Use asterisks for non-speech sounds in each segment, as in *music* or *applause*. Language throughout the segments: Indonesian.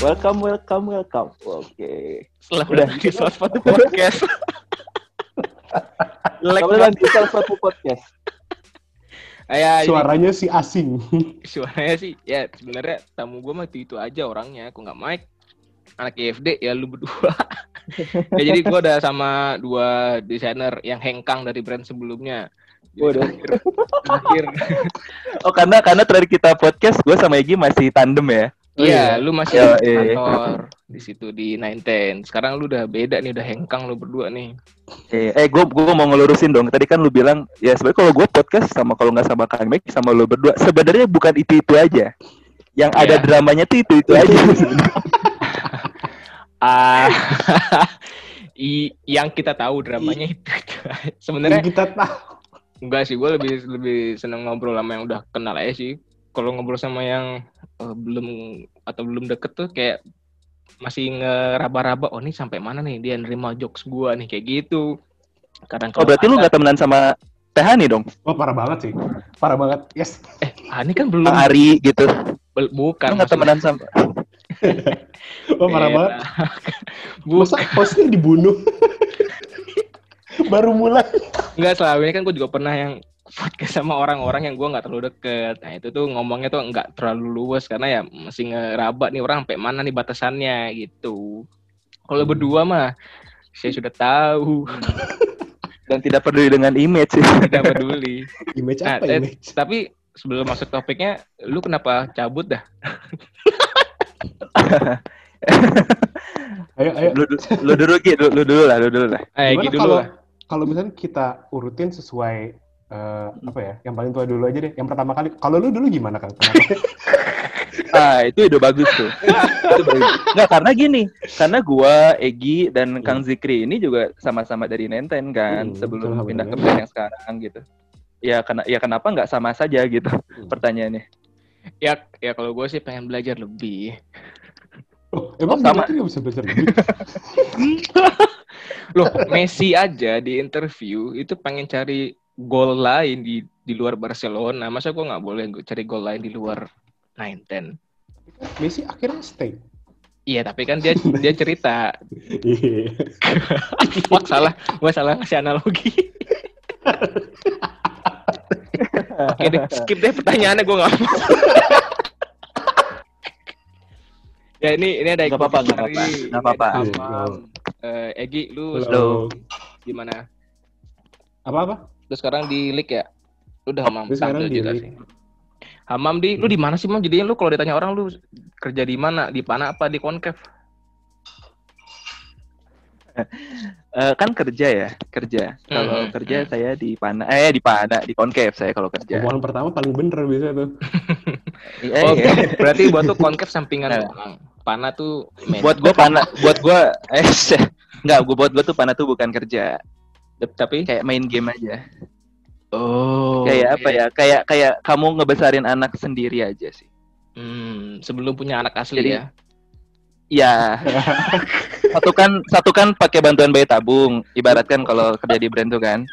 Welcome, welcome, welcome. Oke. Setelah Udah. udah di salah satu podcast. *laughs* Kamu banget. di salah satu podcast. Ya, ini Suaranya si asing. *laughs* suaranya sih ya sebenarnya tamu gue mah itu itu aja orangnya aku nggak mic anak IFD ya lu berdua *laughs* ya jadi gue udah sama dua desainer yang hengkang dari brand sebelumnya Waduh. Oh karena karena terakhir kita podcast gue sama Egi masih tandem ya. Oh, iya iya. lu masih Iya, di iya. kantor di situ di Nine Ten sekarang lu udah beda nih udah hengkang lu berdua nih Eh, eh gue gue mau ngelurusin dong. Tadi kan lu bilang ya sebenarnya kalau gue podcast sama kalau nggak sama Kang Mek sama lu berdua sebenarnya bukan itu itu aja. Yang ada Iya. dramanya tuh itu itu aja. *laughs* ah *laughs* i- yang kita tahu dramanya itu, itu. sebenarnya kita tahu. Enggak sih, gue lebih lebih seneng ngobrol sama yang udah kenal aja sih. Kalau ngobrol sama yang eh, belum atau belum deket tuh kayak masih ngeraba-raba, oh ini sampai mana nih dia nerima jokes gua nih kayak gitu. Kadang oh berarti lu nggak temenan sama Tehani dong? Wah parah banget sih. Parah banget. Yes. *laughs* eh ini kan belum Kang Ari gitu. bel- bukan Lu nggak temenan sama? *laughs* Wah parah Eh, banget. *laughs* Bukan, Masa hostnya dibunuh? Baru mulai. enggak selama ini kan gue juga pernah yang podcast sama orang-orang yang gua nggak terlalu deket. Nah itu tuh ngomongnya tuh nggak terlalu luas karena ya masih ngeraba nih orang sampai mana nih batasannya gitu. Kalau Hmm. berdua mah saya sudah tahu. *laughs* Dan tidak peduli dengan image sih. *laughs* tidak peduli. Image Nah, apa eh, image? Tapi sebelum masuk topiknya, lu kenapa cabut dah? *laughs* Ayo, ayo. lu, lu dulu lu, lu dulu lah, lu dulu lah. Eh, Gimana gitu dulu kalau lah. kalau misalnya kita urutin sesuai eh, apa ya? Yang paling tua dulu aja deh. Yang pertama kali. Kalau lu dulu gimana? Kenapa? *laughs* Ah, itu ide bagus tuh. *laughs* Itu bagus. Nggak, karena gini, karena gua, Egi, dan Kang Zikri ini juga sama-sama dari Nenten kan, Hmm, sebelum pindah ke brand yang sekarang gitu. Ya, kena, ya kenapa nggak sama saja gitu pertanyaannya. Ya, ya kalau gue sih pengen belajar lebih. Oh, emang Oh, sama. sama. nggak bisa belajar lebih? *laughs* Loh, Messi aja di interview itu pengen cari gol lain di di luar Barcelona. Masa gue nggak boleh gua cari gol lain di luar Nine Ten? Messi akhirnya stay. Iya, tapi kan dia dia cerita. Iya. *laughs* Wah, salah. Gue salah ngasih analogi. Oke deh, skip deh pertanyaannya gue nggak mau. ya ini ini ada apa-apa, apa-apa, Iya. Eh, Egi, lu Halo. gimana? Apa-apa? Lu sekarang di Lik ya? Lu udah Hamam sekarang di juga Lik. sih. Hamam di, lu di mana sih Mam? Jadinya lu kalau ditanya orang lu kerja di mana? Di Pana apa di Konkev? Eh, kan kerja ya, kerja. Kalau Hmm, kerja hmm. saya di Pana, eh di Pana, di Konkev saya kalau kerja. Omongan pertama paling bener biasanya tuh. Eh, *laughs* Oh, iya. berarti buat tuh Konkev sampingan Nah. doang. Pana tuh buat gua Pana, buat gua eh *laughs* enggak, gua buat gua tuh Pana tuh bukan kerja, tapi kayak main game aja. oh kayak apa ya? Kayak kayak kamu ngebesarin anak sendiri aja sih. Hmm, sebelum punya anak asli Jadi- ya. Ya. *laughs* satu kan satu kan pakai bantuan bayi tabung, ibaratkan kalau kerja di brand tuh kan.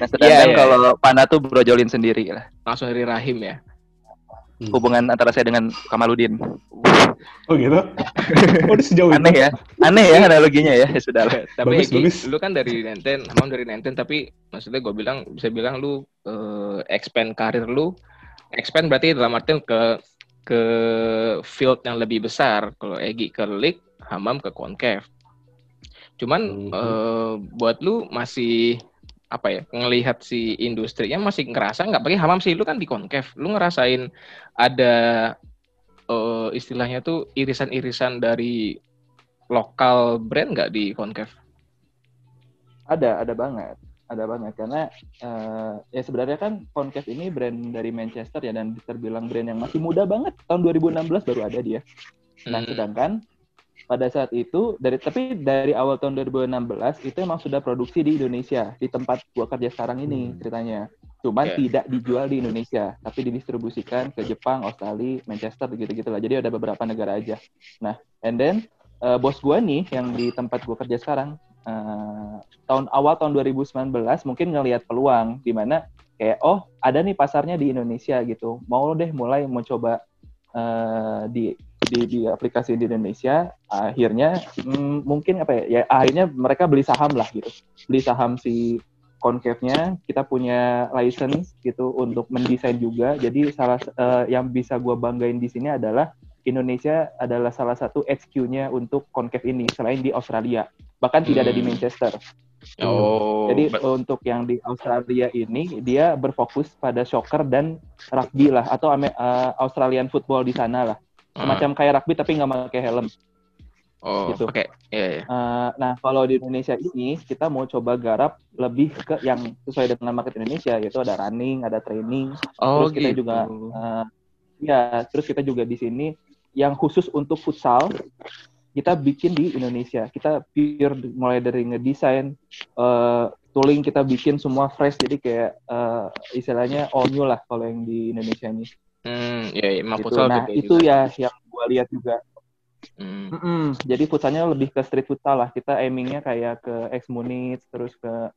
Nah, sedangkan Iya, iya. kalau Pana tuh brojolin sendiri lah. Langsung dari rahim ya. Hubungan antara saya dengan Kamaludin. Oh gitu? *laughs* Oh udah sejauh Aneh itu? ya. Aneh ya analoginya ya. Ya sudah lah. tapi Bagus, Egi, bagus. lu kan dari Nenten, Hamam dari Nenten, tapi maksudnya gue bilang bisa bilang lu eh, expand karir lu, expand berarti dalam artian ke ke field yang lebih besar. Kalau Egi ke Lik, Hamam ke Konkev. Cuman Mhm. eh, buat lu masih apa ya ngelihat si industrinya masih ngerasa nggak pakai Hamam sih lu kan di Konkev lu ngerasain ada eh, istilahnya tuh irisan-irisan dari lokal brand nggak di Konkev? Ada, ada banget. Ada banget karena eh, ya sebenarnya kan Concave ini brand dari Manchester ya dan terbilang brand yang masih muda banget. Tahun 2016 baru ada dia. Nah, sedangkan pada saat itu dari tapi dari awal tahun 2016 itu emang sudah produksi di Indonesia di tempat gua kerja sekarang ini Hmm. ceritanya. Cuman Oke. tidak dijual di Indonesia, tapi didistribusikan ke Jepang, Australia, Manchester gitu-gitu lah. Jadi ada beberapa negara aja. Nah, and then eh, bos gua nih yang di tempat gua kerja sekarang eh, tahun awal tahun 2019 mungkin ngelihat peluang di mana kayak oh ada nih pasarnya di Indonesia gitu. Mau deh mulai mau coba eh, di di, di aplikasi di Indonesia akhirnya mm, mungkin apa ya ya akhirnya mereka beli saham lah gitu beli saham si Concave-nya kita punya license gitu untuk mendesain juga jadi salah uh, yang bisa gue banggain di sini adalah Indonesia adalah salah satu HQ-nya untuk Concave ini selain di Australia bahkan hmm. tidak ada di hmm. Manchester Oh. Jadi untuk yang di Australia ini dia berfokus pada soccer dan rugby lah atau uh, Australian football di sana lah. Semacam uh. kayak rugby tapi nggak pakai helm. Oh, gitu. Oke. Okay. Yeah, yeah. uh, nah, kalau di Indonesia ini kita mau coba garap lebih ke yang sesuai dengan market Indonesia yaitu ada running, ada training. Oh, terus kita gitu. juga uh, ya, terus kita juga di sini yang khusus untuk futsal kita bikin di Indonesia. Kita pure mulai dari ngedesain, uh, tooling kita bikin semua fresh. Jadi kayak uh, istilahnya all new lah kalau yang di Indonesia ini. Hmm, ya, ya gitu. Nah itu juga. ya yang gue lihat juga. Hmm. Mm -mm. Jadi futsalnya lebih ke street futsal lah. Kita aimingnya kayak ke X Munich, terus ke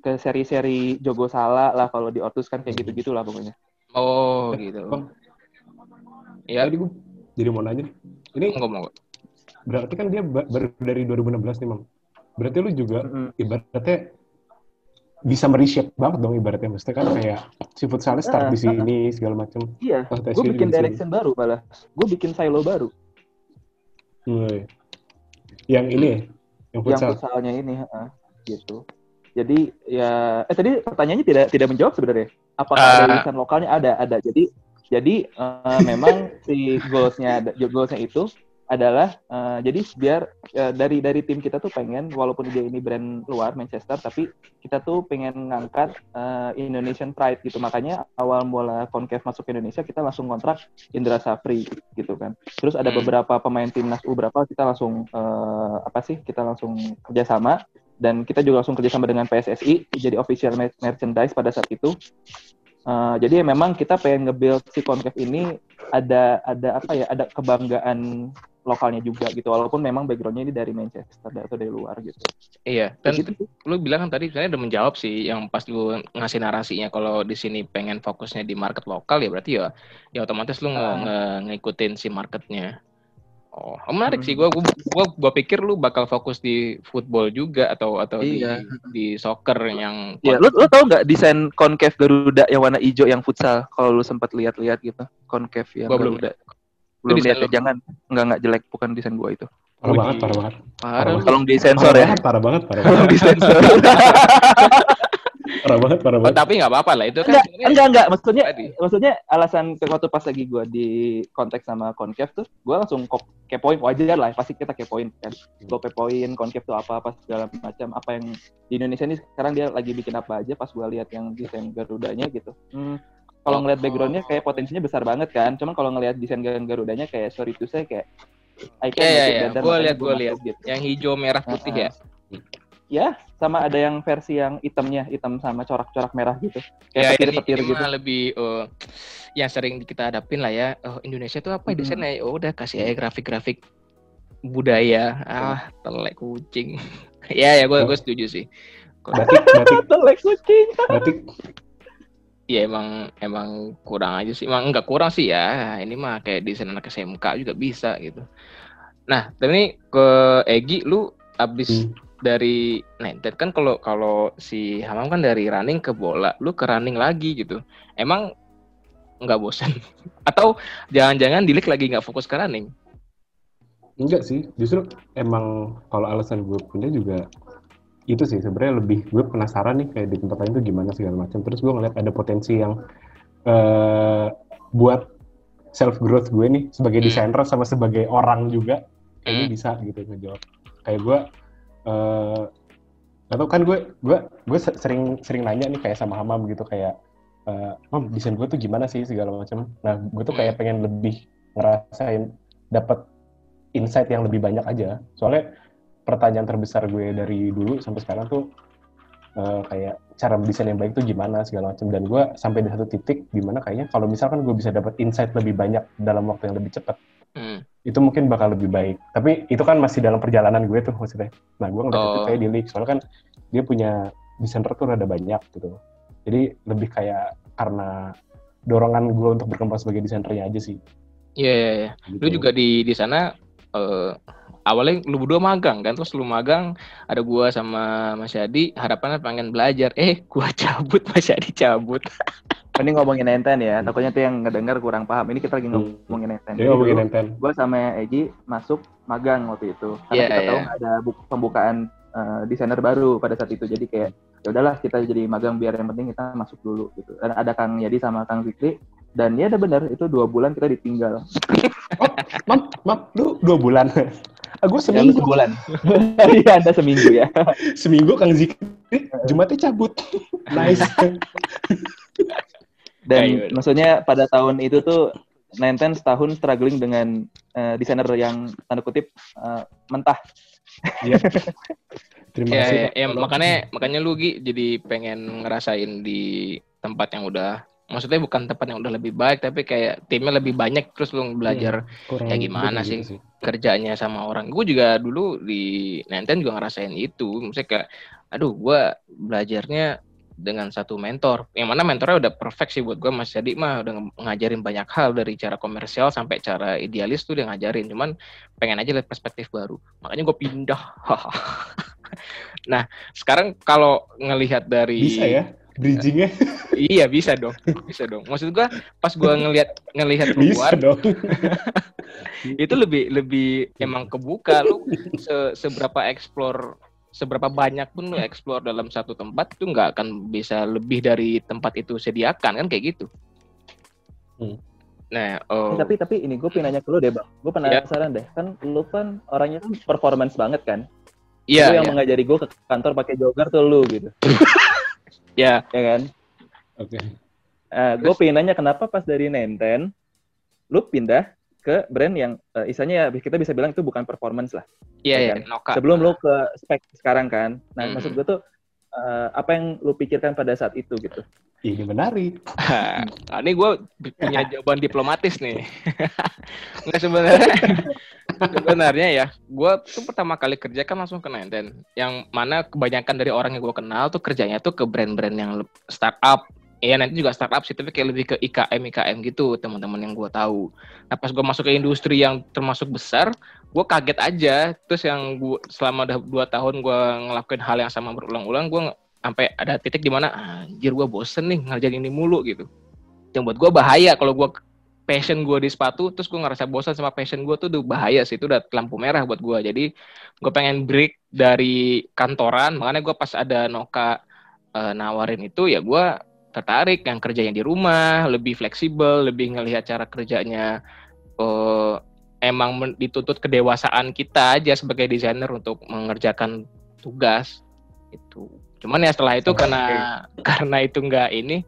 ke seri-seri Jogo Sala lah kalau di Ortus kan kayak gitu-gitu lah pokoknya. Oh gitu. Ya. Jadi gue jadi mau nanya. Ini ngomong berarti kan dia baru dari 2016 nih, Mam. Berarti lu juga mm-hmm. ibaratnya bisa mereshape banget dong ibaratnya. Maksudnya kan kayak si futsalnya start uh, di sini segala macam. Iya, oh, gue bikin direction baru malah. Gue bikin silo baru. Hmm. Yang ini ya? Yang futsal? Yang futsalnya ini, uh, gitu. Jadi ya, eh tadi pertanyaannya tidak tidak menjawab sebenarnya. Apakah uh, ada lisan lokalnya? Ada, ada. Jadi jadi uh, memang si goalsnya goalsnya itu adalah uh, jadi biar uh, dari dari tim kita tuh pengen walaupun dia ini brand luar Manchester tapi kita tuh pengen ngangkat uh, Indonesian pride gitu. Makanya awal mula Concave masuk ke Indonesia kita langsung kontrak Indra Safri gitu kan. Terus ada hmm. beberapa pemain timnas U berapa kita langsung uh, apa sih kita langsung kerjasama. Dan kita juga langsung kerjasama dengan PSSI jadi official merchandise pada saat itu Uh, jadi memang kita pengen nge-build si Concave ini ada ada apa ya ada kebanggaan lokalnya juga gitu walaupun memang backgroundnya ini dari Manchester atau dari luar gitu iya dan gitu. lu bilang kan tadi sebenarnya udah menjawab sih yang pas lu ngasih narasinya kalau di sini pengen fokusnya di market lokal ya berarti ya ya otomatis lu uh. nge ngikutin si marketnya Oh, menarik hmm. sih. Gua, gua gua gua pikir lu bakal fokus di football juga atau atau iya. di di soccer yang Iya, lu lu tau nggak desain concave Garuda yang warna hijau yang futsal? Kalau lu sempat lihat-lihat gitu, concave yang gua Garuda. Belum belum lihat ya, jangan enggak enggak jelek bukan desain gua itu parah banget parah banget parah, tolong disensor ya parah banget parah banget disensor *laughs* parah banget parah banget. oh, tapi nggak apa-apa lah itu kan enggak enggak enggak. Maksudnya tadi. maksudnya alasan waktu pas lagi gua di konteks sama Concave tuh gua langsung kepoin wajar lah pasti kita kepoin kan. Gua kepoin Concave tuh apa apa segala macam. Apa yang di Indonesia ini sekarang dia lagi bikin apa aja pas gua lihat yang desain Garudanya gitu. Hmm. Kalau ngeliat backgroundnya kayak potensinya besar banget kan. Cuman kalau ngeliat desain Garudanya kayak sorry to say kayak I yeah, yeah, yeah. gue lihat gue lihat gitu. yang hijau merah putih uh -huh. ya ya sama ada yang versi yang hitamnya hitam sama corak-corak merah gitu. Kayak ya, petir-petir gitu. lebih uh, yang sering kita hadapin lah ya. Oh Indonesia tuh apa hmm. desainnya? Oh udah kasih aja grafik-grafik budaya. Ah telek kucing. *laughs* Ya ya gue gue setuju sih. Batik *laughs* batik telek kucing. Batik ya emang emang kurang aja sih. Emang enggak kurang sih ya. Ini mah kayak desain anak SMK juga bisa gitu. Nah tapi ini ke Egi lu abis hmm. Dari Nented kan kalau kalau si Hamam kan dari running ke bola lu ke running lagi gitu. Emang nggak bosan *laughs* atau jangan-jangan Dilik lagi nggak fokus ke running? Enggak sih justru emang kalau alasan gue punya juga itu sih sebenarnya lebih gue penasaran nih kayak di tempat lain tuh gimana segala macam. Terus gue ngeliat ada potensi yang uh, buat self growth gue nih sebagai hmm. desainer sama sebagai orang juga kayaknya hmm. bisa gitu ngejawab. Kayak gue uh, atau kan gue gue gue sering sering nanya nih kayak sama Hamam gitu kayak uh, Mam desain gue tuh gimana sih? segala macam. Nah gue tuh kayak hmm. pengen lebih ngerasain dapat insight yang lebih banyak aja. Soalnya pertanyaan terbesar gue dari dulu sampai sekarang tuh uh, kayak cara mendesain yang baik tuh gimana segala macam. Dan gue sampai di satu titik di mana kayaknya kalau misalkan gue bisa dapat insight lebih banyak dalam waktu yang lebih cepat hmm. itu mungkin bakal lebih baik tapi itu kan masih dalam perjalanan gue tuh maksudnya nah gue ngeliat oh. kayak di leak soalnya kan dia punya desainer tuh ada banyak gitu jadi lebih kayak karena dorongan gue untuk berkembang sebagai desainernya aja sih Iya, iya, iya. Lu Gitu. juga di di sana eh, awalnya lu berdua magang kan, terus lu magang ada gua sama Mas Yadi harapannya pengen belajar. Eh, gua *laughs* cabut, Mas Yadi cabut. *laughs* Ini ngomongin Nenten ya, takutnya tuh yang ngedenger kurang paham. Ini kita lagi Hmm. ngomongin Nenten. Jadi ngomongin Nenten. gue sama Egi masuk magang waktu itu. Karena Iya, kita tahu iya. ada bu- pembukaan eh, desainer baru pada saat itu. Jadi kayak ya udahlah kita jadi magang biar yang penting kita masuk dulu gitu. Dan ada Kang Yadi sama Kang Fikri dan ya ada benar itu dua bulan kita ditinggal. *laughs* Mam, mam, lu dua bulan. Aku Ya, lu seminggu, sebulan. *laughs* Iya, Anda seminggu ya. *laughs* seminggu Kang Zikri, Jumatnya cabut. Nice. Dan Ayo. maksudnya pada tahun itu tuh Nenten setahun struggling dengan eh, desainer yang tanda kutip eh, mentah. Iya. *laughs* Terima Ya, kasih. ya, ya, makanya makanya lu Gi jadi pengen ngerasain di tempat yang udah maksudnya bukan tempat yang udah lebih baik tapi kayak timnya lebih banyak terus lu belajar kurang ya gimana sih? gitu kerjanya sama orang. Gue juga dulu di Nenten juga ngerasain itu. Maksudnya kayak, aduh, gue belajarnya dengan satu mentor. Yang mana mentornya udah perfect sih buat gue. Mas Jadi mah udah ngajarin banyak hal dari cara komersial sampai cara idealis tuh dia ngajarin. Cuman pengen aja lihat perspektif baru. Makanya gue pindah. *laughs* nah, sekarang kalau ngelihat dari Bisa ya bridgingnya? *laughs* Iya bisa dong, bisa dong. Maksud gua pas gua ngelihat ngelihat Bisa keluar dong. *laughs* itu lebih lebih emang kebuka lu se- seberapa explore seberapa banyak pun lu explore dalam satu tempat itu nggak akan bisa lebih dari tempat itu sediakan kan kayak gitu. Hmm. Nah, oh, Eh, tapi tapi ini gue pengen nanya ke lu deh bang. Gue penasaran deh. Kan lu kan orangnya kan performance banget kan. iya, lu yang iya, mengajari gue ke kantor pakai jogger tuh lu gitu. iya. *laughs* Ya kan? Oke. gue pengen nanya kenapa pas dari Nenten lu pindah ke brand yang eh, istilahnya ya kita bisa bilang itu bukan performance lah. Iya, Ya iya, kan? Noka. Sebelum lu ke spek sekarang kan. Nah, Mhm. maksud gue tuh eh, apa yang lu pikirkan pada saat itu gitu. Ini menarik. *laughs* nah, ini gue punya jawaban diplomatis nih. *laughs* Nggak sebenarnya, sebenarnya ya, gue tuh pertama kali kerja kan langsung ke Nenten. Yang mana kebanyakan dari orang yang gue kenal tuh kerjanya tuh ke brand-brand yang startup. Iya nanti juga startup sih, tapi kayak lebih ke IKM IKM gitu teman-teman yang gue tahu. Nah pas gue masuk ke industri yang termasuk besar, gue kaget aja. Terus yang gue selama udah dua tahun gue ngelakuin hal yang sama berulang-ulang, gue sampai ada titik di mana anjir gue bosen nih ngerjain ini mulu gitu. Yang buat gue bahaya kalau gue passion gue di sepatu, terus gue ngerasa bosan sama passion gue tuh udah bahaya sih, itu udah lampu merah buat gue. Jadi gue pengen break dari kantoran, makanya gue pas ada Noka eh, nawarin itu ya gue tertarik yang kerjanya di rumah, lebih fleksibel, lebih ngelihat cara kerjanya eh, emang dituntut kedewasaan kita aja sebagai desainer untuk mengerjakan tugas itu. Cuman ya setelah itu karena karena itu nggak ini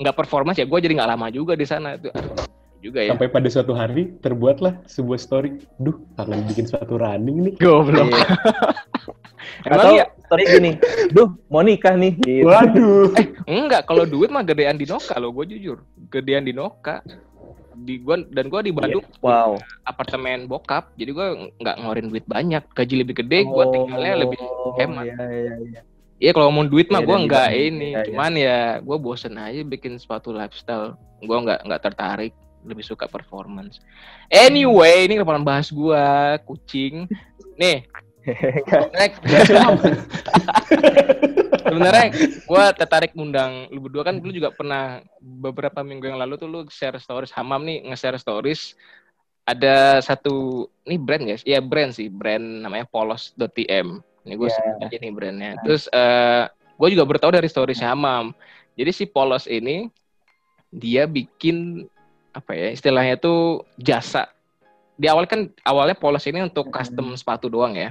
nggak performance ya gue jadi nggak lama juga di sana itu juga ya. Sampai pada suatu hari terbuatlah sebuah story. Duh, kangen bikin sepatu running nih. Goblok. Iya. *laughs* Emang Atau ya story gini, duh mau nikah nih. Gitu. Waduh. enggak kalau duit mah gedean di Noka lo gue jujur gedean di Noka di gua dan gua di Bandung Wow. apartemen bokap jadi gua nggak ngeluarin duit banyak gaji lebih gede gua tinggalnya lebih hemat. Iya, iya, iya. Iya kalau ngomong duit mah Iya, gue dan nggak dibanding- ini, iya, iya. cuman ya gue bosen aja bikin sepatu lifestyle. Gue nggak nggak tertarik, lebih suka performance. Anyway, ini kenapa bahas gue kucing. Nih, *laughs* sebenarnya gue tertarik undang lu berdua kan lu juga pernah beberapa minggu yang lalu tuh lu share stories Hamam nih nge-share stories ada satu ini brand guys, iya brand sih, brand namanya polos.tm. Ini gue Iya. sebut aja nih brandnya. Terus eh gue juga bertahu dari stories Hamam. Jadi si polos ini dia bikin apa ya istilahnya tuh jasa. Di awal kan awalnya polos ini untuk custom sepatu doang ya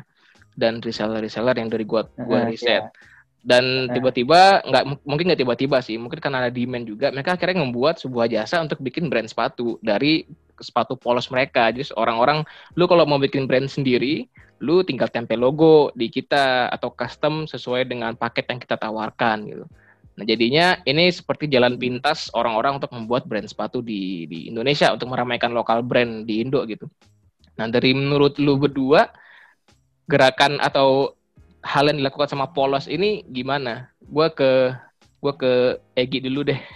dan reseller-reseller yang dari gua gua Eh, riset. iya. Dan tiba-tiba nggak mungkin nggak tiba-tiba sih, mungkin karena ada demand juga, mereka akhirnya membuat sebuah jasa untuk bikin brand sepatu dari sepatu polos mereka. Jadi orang-orang lu kalau mau bikin brand sendiri, lu tinggal tempel logo di kita atau custom sesuai dengan paket yang kita tawarkan gitu. Nah, jadinya ini seperti jalan pintas orang-orang untuk membuat brand sepatu di di Indonesia untuk meramaikan lokal brand di Indo gitu. Nah, dari menurut lu berdua gerakan atau hal yang dilakukan sama Polos ini gimana? Gua ke gua ke Egi dulu deh. *laughs*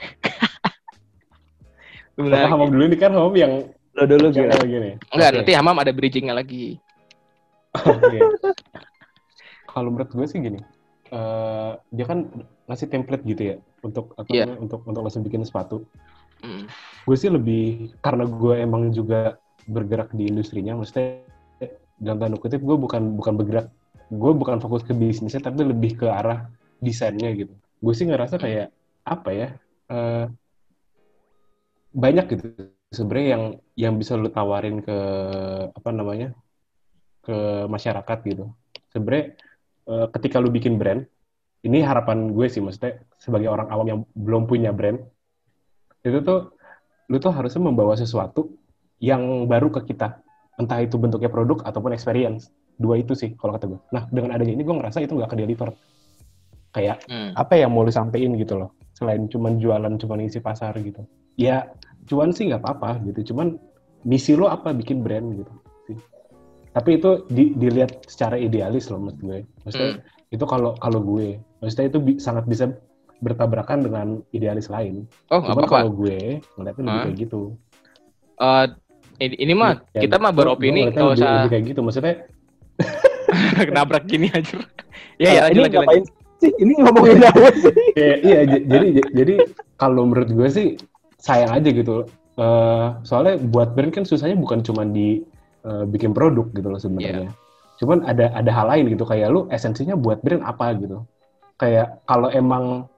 Sama Benar. Hamam dulu nih kan Hamam yang Lo dulu Gini, gila. gini. Enggak, Oke. nanti Hamam ada bridgingnya lagi. Oke. *laughs* Kalau menurut gue sih gini, eh, dia kan ngasih template gitu ya untuk apa Iya. namanya, untuk untuk langsung bikin sepatu. Mm. Gue sih lebih karena gue emang juga bergerak di industrinya, maksudnya dalam tanda kutip gue bukan bukan bergerak, gue bukan fokus ke bisnisnya tapi lebih ke arah desainnya gitu. Gue sih ngerasa kayak apa ya, eh, banyak gitu sebenarnya yang yang bisa lu tawarin ke apa namanya ke masyarakat gitu. Sebenarnya eh, ketika lu bikin brand, ini harapan gue sih maksudnya sebagai orang awam yang belum punya brand, itu tuh lu tuh harusnya membawa sesuatu yang baru ke kita. Entah itu bentuknya produk ataupun experience. Dua itu sih kalau kata gue. Nah, dengan adanya ini gue ngerasa itu nggak ke deliver. Kayak Mm. apa yang mau lu sampein gitu loh. Selain cuman jualan, cuman isi pasar gitu. Ya, cuan sih nggak apa-apa gitu. Cuman misi lo apa bikin brand gitu. sih. Tapi itu di- dilihat secara idealis loh menurut gue. Maksudnya Hmm. itu kalau kalau gue, maksudnya itu bi- sangat bisa bertabrakan dengan idealis lain. Oh, Cuman kalau gue ngeliatnya lebih kayak gitu. Eh, ini, ini mah Ya, kita mah beropini nggak lebih, usah kayak gitu. Maksudnya *laughs* nabrak gini aja. *laughs* Iya, Ah, ya, ini lanjut, lanjut, ngapain lanjut. sih? Ini ngomongin apa *laughs* sih? Iya, iya, jadi jadi kalau menurut gue sih sayang aja gitu. Eh, soalnya buat brand kan susahnya bukan cuma di eh, bikin produk gitu loh sebenarnya. Cuman ada ada hal lain gitu kayak lu esensinya buat brand apa gitu. Kayak kalau emang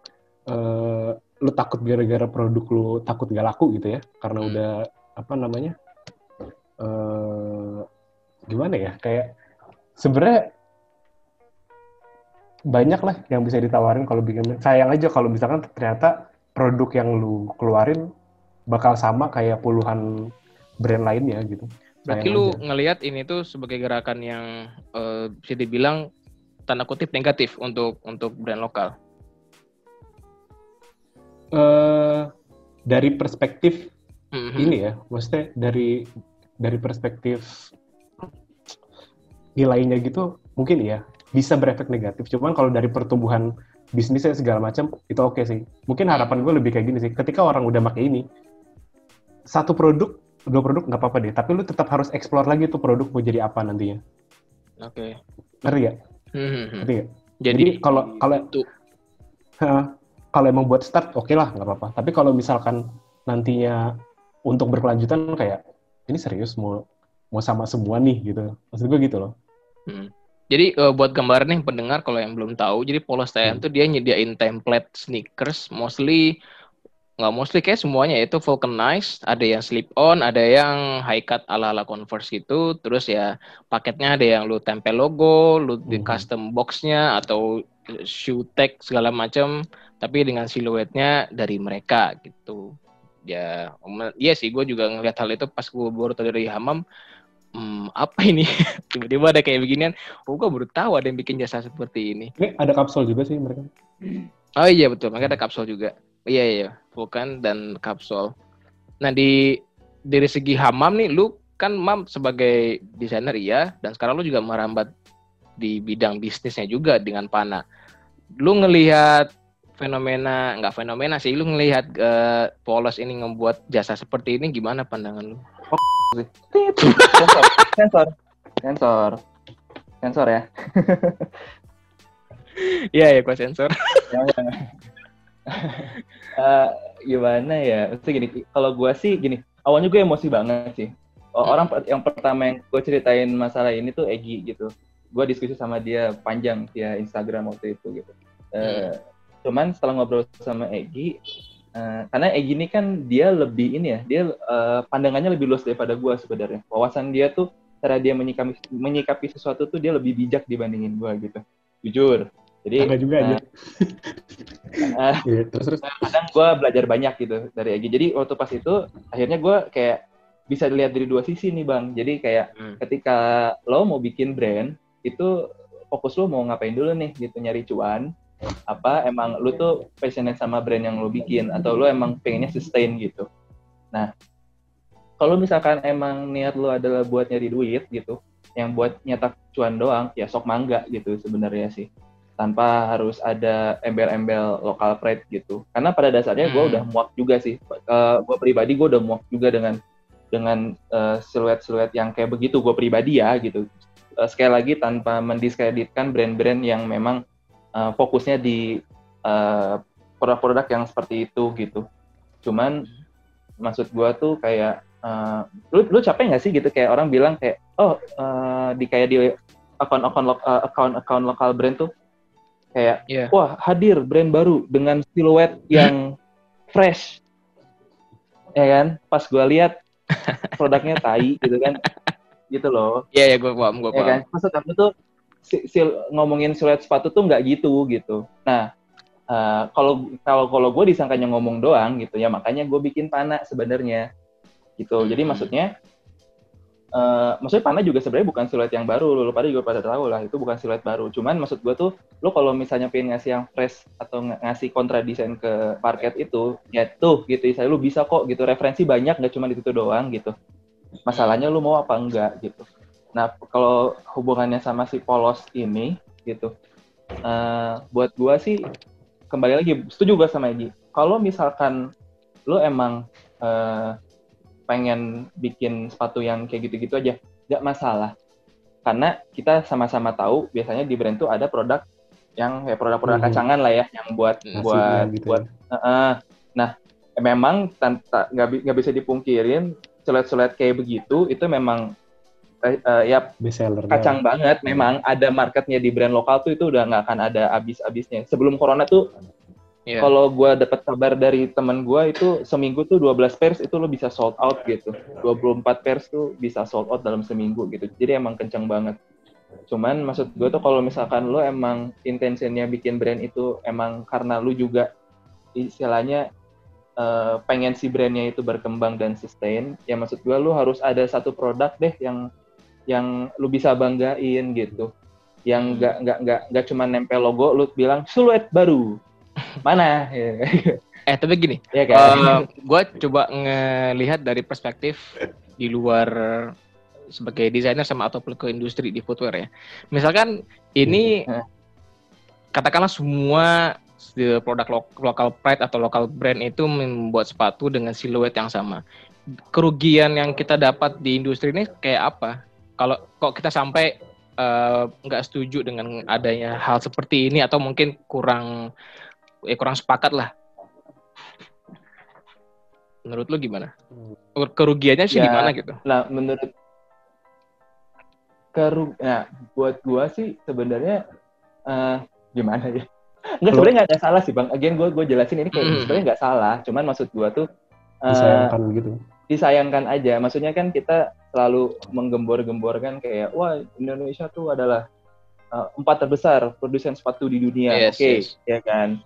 eh, lu takut gara-gara produk lu takut gak laku gitu ya, karena Hmm. udah apa namanya? Eh gimana ya? Kayak sebenarnya banyak lah yang bisa ditawarin kalau bikin sayang aja kalau misalkan ternyata produk yang lu keluarin bakal sama kayak puluhan brand lainnya gitu. Berarti Sayang lu aja. ngelihat ini tuh sebagai gerakan yang eh, bisa dibilang tanda kutip negatif untuk untuk brand lokal. eh dari perspektif Mhm. ini ya, maksudnya dari dari perspektif nilainya gitu mungkin ya bisa berefek negatif. Cuman kalau dari pertumbuhan bisnisnya segala macam itu oke sih. Mungkin harapan gue lebih kayak gini sih. Ketika orang udah pakai ini, satu produk, dua produk nggak apa-apa deh. Tapi lu tetap harus explore lagi tuh produk mau jadi apa nantinya. Oke. Ngerti ya? Mhm. Ngerti? Jadi, kalau kalau kalau emang buat start oke lah nggak apa-apa. Tapi kalau misalkan nantinya untuk berkelanjutan kayak ini serius mau mau sama semua nih gitu. Maksud gue gitu loh. Hmm. Jadi eh, buat gambaran nih pendengar kalau yang belum tahu, jadi Polos TM Hmm. tuh dia nyediain template sneakers, mostly nggak mostly kayak semuanya itu vulcanized, ada yang slip on, ada yang high cut ala-ala Converse gitu, terus ya paketnya ada yang lu tempel logo, lu di Mhm. custom boxnya atau eh, shoe tag segala macam, tapi dengan siluetnya dari mereka gitu. Ya, iya sih, gue juga ngeliat hal itu pas gue baru dari Hamam, hmm, apa ini? *laughs* Tiba-tiba ada kayak beginian, oh gue baru tahu ada yang bikin jasa seperti ini. Ini ada kapsul juga sih mereka. Oh iya betul, makanya ada kapsul juga. Iya iya, Vulkan dan kapsul. Nah di dari segi Hamam nih, lu kan Mam sebagai desainer iya, dan sekarang lu juga merambat di bidang bisnisnya juga dengan Pana. Lu ngelihat fenomena, nggak fenomena sih, lu ngelihat eh, Polos ini membuat jasa seperti ini gimana pandangan lu? sensor, *laughs* sensor, sensor, sensor ya. *laughs* Iya ya, gua sensor. *laughs* Eh, gimana ya? Maksudnya gini, kalau gue sih gini, awalnya gue emosi banget sih. Hmm. Orang per- yang pertama yang gue ceritain masalah ini tuh Egi gitu. Gue diskusi sama dia panjang via Instagram waktu itu gitu. Eh, Cuman setelah ngobrol sama Egi, eh, karena Egi ini kan dia lebih ini ya, dia eh, pandangannya lebih luas daripada gue sebenarnya. Wawasan dia tuh cara dia menyikapi menyikapi sesuatu tuh dia lebih bijak dibandingin gue gitu. Jujur. Jadi Ada juga aja. eh, *laughs* Iya, terus terus. kadang gue belajar banyak gitu dari Egi. Jadi waktu pas itu akhirnya gue kayak bisa dilihat dari dua sisi nih bang. Jadi kayak Hmm. ketika lo mau bikin brand itu fokus lo mau ngapain dulu nih gitu nyari cuan apa emang lu tuh passionate sama brand yang lo bikin atau lo emang pengennya sustain gitu. Nah kalau misalkan emang niat lo adalah buat nyari duit gitu, yang buat nyetak cuan doang, ya sok mangga gitu sebenarnya sih tanpa harus ada embel-embel lokal pride gitu. Karena pada dasarnya gue Hmm. udah muak juga sih. gue pribadi gue udah muak juga dengan dengan uh, siluet-siluet yang kayak begitu gue pribadi ya gitu uh, sekali lagi tanpa mendiskreditkan brand-brand yang memang uh, fokusnya di produk produk-produk yang seperti itu gitu. Cuman maksud gue tuh kayak uh, lu lu capek nggak sih gitu? Kayak orang bilang kayak oh uh, di kayak di akun-akun lo, uh, akun-akun lokal brand tuh kayak yeah. wah hadir brand baru dengan siluet yang fresh. Ya kan? Pas gue lihat *laughs* produknya tai gitu kan? Gitu loh. Iya yeah, ya yeah, gue paham gue paham ya kan? maksud aku tuh si, si, ngomongin siluet sepatu tuh nggak gitu gitu nah kalau uh, kalau kalau gue disangkanya ngomong doang gitu ya makanya gue bikin panah sebenarnya gitu jadi hmm. maksudnya Uh, maksudnya Pana juga sebenarnya bukan siluet yang baru, lo pada juga pada tahu lah itu bukan siluet baru. Cuman maksud gue tuh, lo kalau misalnya pengen ngasih yang fresh atau ng ngasih kontra desain ke market itu, ya tuh gitu, saya lo bisa kok gitu, referensi banyak nggak cuma di situ doang gitu. Masalahnya lo mau apa enggak gitu. Nah kalau hubungannya sama si polos ini gitu, uh, buat gue sih kembali lagi setuju gue sama Egi. Kalau misalkan lo emang uh, pengen bikin sepatu yang kayak gitu-gitu aja, nggak masalah. Karena kita sama-sama tahu biasanya di brand tuh ada produk yang kayak produk-produk hmm. kacangan lah ya, yang buat Nasinya buat gitu buat. Uh, uh, nah, memang nggak nggak bisa dipungkirin sulet-sulet kayak begitu itu memang uh, ya kacang banget. Memang ada marketnya di brand lokal tuh itu udah nggak akan ada habis-habisnya. Sebelum corona tuh Yeah. Kalau gue dapat kabar dari temen gue itu seminggu tuh 12 pairs itu lo bisa sold out gitu. 24 pairs tuh bisa sold out dalam seminggu gitu. Jadi emang kencang banget. Cuman maksud gue tuh kalau misalkan lo emang intensinya bikin brand itu emang karena lo juga istilahnya uh, pengen si brandnya itu berkembang dan sustain, ya maksud gue lo harus ada satu produk deh yang yang lo bisa banggain gitu. Yang hmm. nggak nggak nggak nggak cuma nempel logo, lo bilang siluet baru *laughs* mana *laughs* eh tapi gini ya kan? uh, eh, gue coba ngelihat dari perspektif di luar sebagai desainer sama atau ke industri di footwear ya misalkan ini hmm. katakanlah semua produk lo lokal pride atau lokal brand itu membuat sepatu dengan siluet yang sama kerugian yang kita dapat di industri ini kayak apa kalau kok kita sampai eh, nggak uh, setuju dengan adanya hal seperti ini atau mungkin kurang ya kurang sepakat lah. Menurut lu gimana? Kerugiannya sih ya, gimana gitu? Nah, menurut keru nah buat gua sih sebenarnya uh, gimana ya? Enggak sebenarnya nggak ada salah sih bang. Again gue gue jelasin ini kayak mm. sebenarnya nggak salah. Cuman maksud gua tuh uh, disayangkan gitu. Disayangkan aja. Maksudnya kan kita selalu menggembor-gemborkan kayak wah Indonesia tuh adalah uh, empat terbesar produsen sepatu di dunia. Yes, Oke, okay, yes. ya kan.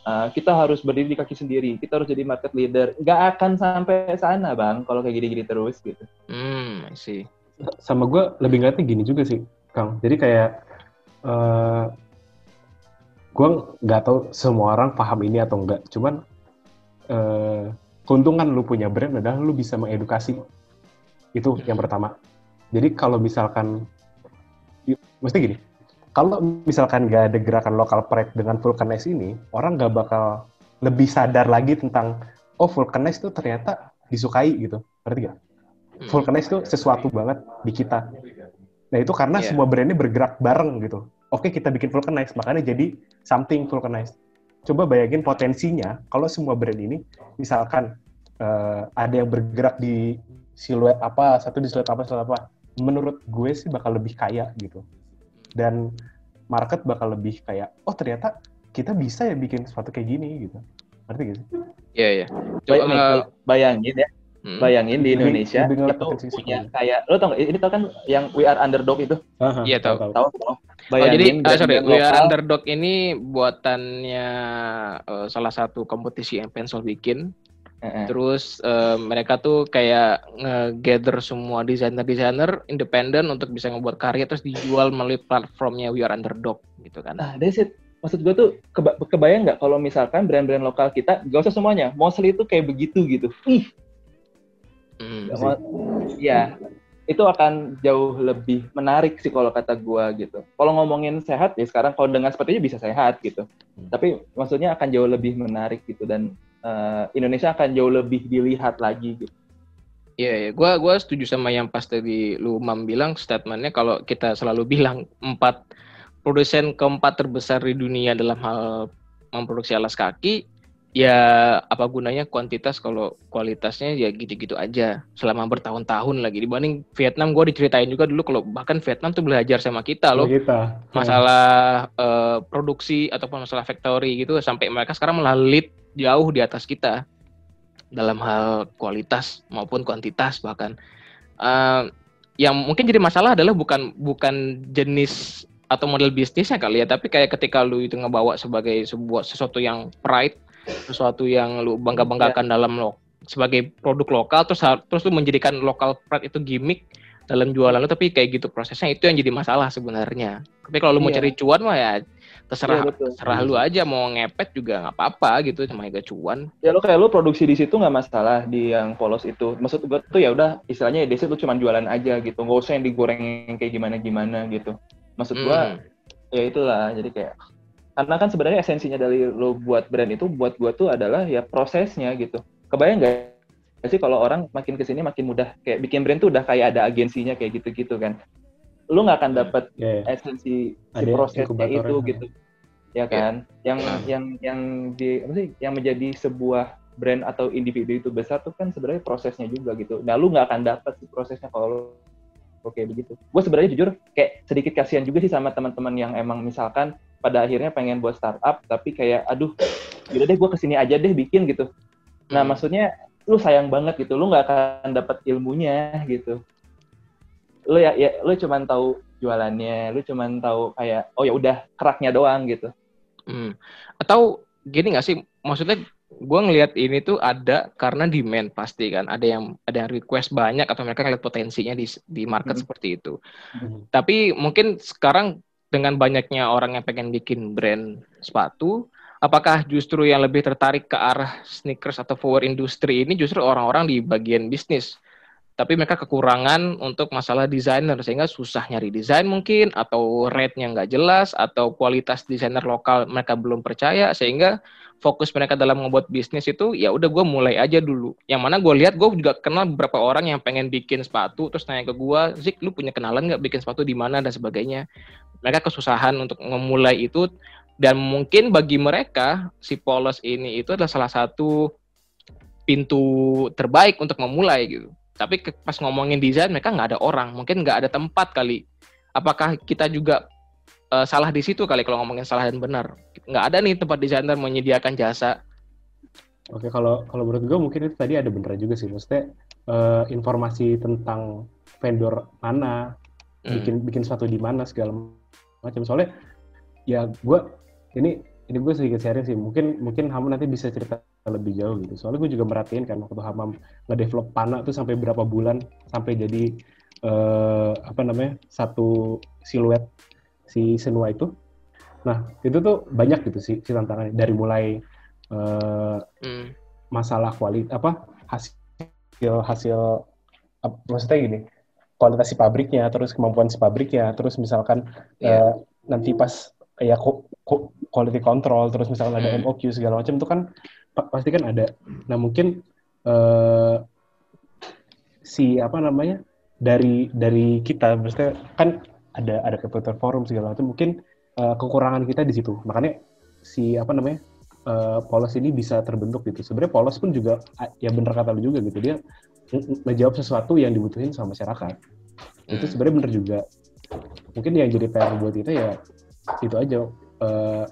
Uh, kita harus berdiri di kaki sendiri. Kita harus jadi market leader. Gak akan sampai sana, bang. Kalau kayak gini-gini terus gitu. Hmm, sih. Sama gue lebih ngeliatnya gini juga sih, Kang. Jadi kayak uh, eh, gue nggak tahu semua orang paham ini atau enggak. Cuman uh, keuntungan lu punya brand adalah lu bisa mengedukasi. Itu yang pertama. Jadi kalau misalkan, mesti gini, kalau misalkan nggak ada gerakan lokal pride dengan vulcanize ini, orang nggak bakal lebih sadar lagi tentang oh vulcanize itu ternyata disukai gitu, ngerti gak? Vulcanize itu sesuatu banget di kita. Nah itu karena yeah. semua brandnya bergerak bareng gitu. Oke kita bikin vulcanize, makanya jadi something vulcanize. Coba bayangin potensinya kalau semua brand ini, misalkan uh, ada yang bergerak di siluet apa, satu di siluet apa, siluet apa, menurut gue sih bakal lebih kaya gitu dan market bakal lebih kayak oh ternyata kita bisa ya bikin sesuatu kayak gini gitu ngerti gak sih? Iya iya. Coba uh, bayangin ya, hmm. bayangin di Indonesia lebih, itu punya kayak lo tau gak, ini tau kan yang We Are Underdog itu? Iya tahu. Tahu. Bayangin, oh, jadi uh, sorry, We Are Underdog ini buatannya uh, salah satu kompetisi yang Pencil bikin Terus uh, mereka tuh kayak nge-gather semua desainer-desainer independen untuk bisa membuat karya terus dijual melalui platformnya We Are Underdog gitu kan. Nah, that's it. Maksud gue tuh keba kebayang nggak kalau misalkan brand-brand lokal kita gak usah semuanya, mostly itu kayak begitu gitu. Ih. Hmm. Ya, itu akan jauh lebih menarik sih kalau kata gue gitu. Kalau ngomongin sehat ya sekarang kalau dengan sepertinya bisa sehat gitu. Hmm. Tapi maksudnya akan jauh lebih menarik gitu dan uh, Indonesia akan jauh lebih dilihat lagi gitu. Iya, yeah, gua gua setuju sama yang pas tadi lu Mam bilang statementnya kalau kita selalu *laughs* bilang empat produsen keempat terbesar di dunia dalam hal memproduksi alas kaki, ya apa gunanya kuantitas kalau kualitasnya ya gitu-gitu aja selama bertahun-tahun lagi dibanding Vietnam gue diceritain juga dulu kalau bahkan Vietnam tuh belajar sama kita loh kita. masalah uh, produksi ataupun masalah factory gitu sampai mereka sekarang melalit jauh di atas kita dalam hal kualitas maupun kuantitas bahkan uh, yang mungkin jadi masalah adalah bukan bukan jenis atau model bisnisnya kali ya tapi kayak ketika lu itu ngebawa sebagai sebuah sesuatu yang pride sesuatu yang lu bangga-banggakan yeah. dalam lo sebagai produk lokal terus terus lu menjadikan lokal pride itu gimmick dalam jualan lu tapi kayak gitu prosesnya itu yang jadi masalah sebenarnya. Tapi kalau lu mau iya. cari cuan mah ya terserah yeah, terserah lu aja mau ngepet juga nggak apa-apa gitu cuma gak cuan. Ya lu kayak lu produksi di situ nggak masalah di yang polos itu. Maksud gue tuh ya udah istilahnya ya di situ cuma jualan aja gitu. Nggak usah yang digoreng kayak gimana-gimana gitu. Maksud gua mm. ya itulah jadi kayak karena kan sebenarnya esensinya dari lo buat brand itu buat gua tuh adalah ya prosesnya gitu kebayang nggak sih kalau orang makin ke sini makin mudah kayak bikin brand tuh udah kayak ada agensinya kayak gitu-gitu kan lu nggak akan dapat yeah, yeah. esensi si prosesnya itu gitu ya kan yeah. yang nah. yang yang di apa sih yang menjadi sebuah brand atau individu itu besar tuh kan sebenarnya prosesnya juga gitu nah lu nggak akan dapat si prosesnya kalau oke begitu gue sebenarnya jujur kayak sedikit kasihan juga sih sama teman-teman yang emang misalkan pada akhirnya pengen buat startup tapi kayak aduh gitu deh gue ke sini aja deh bikin gitu nah hmm. maksudnya lu sayang banget gitu lu nggak akan dapat ilmunya gitu lu ya, ya lu cuman tahu jualannya lu cuman tahu kayak oh ya udah keraknya doang gitu hmm. atau gini nggak sih maksudnya gue ngelihat ini tuh ada karena demand pasti kan ada yang ada yang request banyak atau mereka ngeliat potensinya di di market hmm. seperti itu hmm. tapi mungkin sekarang dengan banyaknya orang yang pengen bikin brand sepatu, apakah justru yang lebih tertarik ke arah sneakers atau footwear industri ini justru orang-orang di bagian bisnis? Tapi mereka kekurangan untuk masalah desainer sehingga susah nyari desain mungkin atau rate-nya nggak jelas atau kualitas desainer lokal mereka belum percaya sehingga fokus mereka dalam membuat bisnis itu ya udah gue mulai aja dulu. Yang mana gue lihat gue juga kenal beberapa orang yang pengen bikin sepatu terus nanya ke gue, Zik lu punya kenalan nggak bikin sepatu di mana dan sebagainya. Mereka kesusahan untuk memulai itu dan mungkin bagi mereka si polos ini itu adalah salah satu pintu terbaik untuk memulai gitu. Tapi pas ngomongin desain mereka nggak ada orang, mungkin nggak ada tempat kali. Apakah kita juga uh, salah di situ kali kalau ngomongin salah dan benar. Nggak ada nih tempat desainer menyediakan jasa. Oke, kalau kalau menurut gue mungkin itu tadi ada benar juga sih. Maksudnya uh, informasi tentang vendor mana, hmm. bikin bikin suatu di mana segala macam. Soalnya ya gue ini ini gue sedikit sharing sih. Mungkin mungkin Hamam nanti bisa cerita lebih jauh gitu. Soalnya gue juga merhatiin kan waktu Hamam ngedevelop Pana tuh sampai berapa bulan sampai jadi uh, apa namanya satu siluet si Senua itu. Nah, itu tuh banyak gitu sih si tantangannya dari mulai uh, mm. masalah kualitas apa hasil hasil apa, maksudnya gini kualitas si pabriknya terus kemampuan si pabriknya terus misalkan yeah. uh, nanti pas ya quality control terus misalkan ada MOQ hmm. segala macam itu kan pasti kan ada. Nah mungkin uh, si apa namanya dari dari kita maksudnya kan ada ada computer forum segala macam mungkin uh, kekurangan kita di situ. Makanya si apa namanya uh, polos ini bisa terbentuk gitu. Sebenarnya polos pun juga ya bener kata lu juga gitu. Dia menjawab sesuatu yang dibutuhin sama masyarakat. Hmm. itu sebenarnya bener juga. Mungkin yang jadi PR buat kita ya itu aja uh,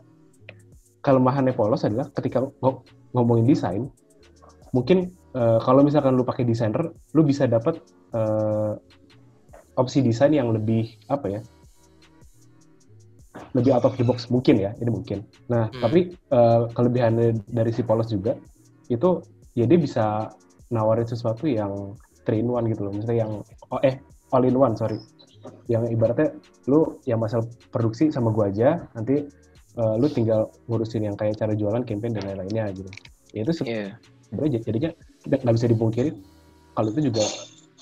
kelemahannya polos adalah ketika ng ngomongin desain mungkin uh, kalau misalkan lu pakai desainer lu bisa dapat uh, opsi desain yang lebih apa ya lebih out of the box. Mungkin ya ini mungkin. Nah hmm. tapi uh, kelebihannya dari si Polos juga itu ya dia bisa nawarin sesuatu yang three in one gitu loh. Misalnya yang oh eh all in one sorry. Yang ibaratnya lu yang masalah produksi sama gua aja nanti uh, lu tinggal ngurusin yang kayak cara jualan campaign dan lain-lainnya gitu ya itu yeah. sebenarnya jadinya nggak bisa dipungkiri kalau itu juga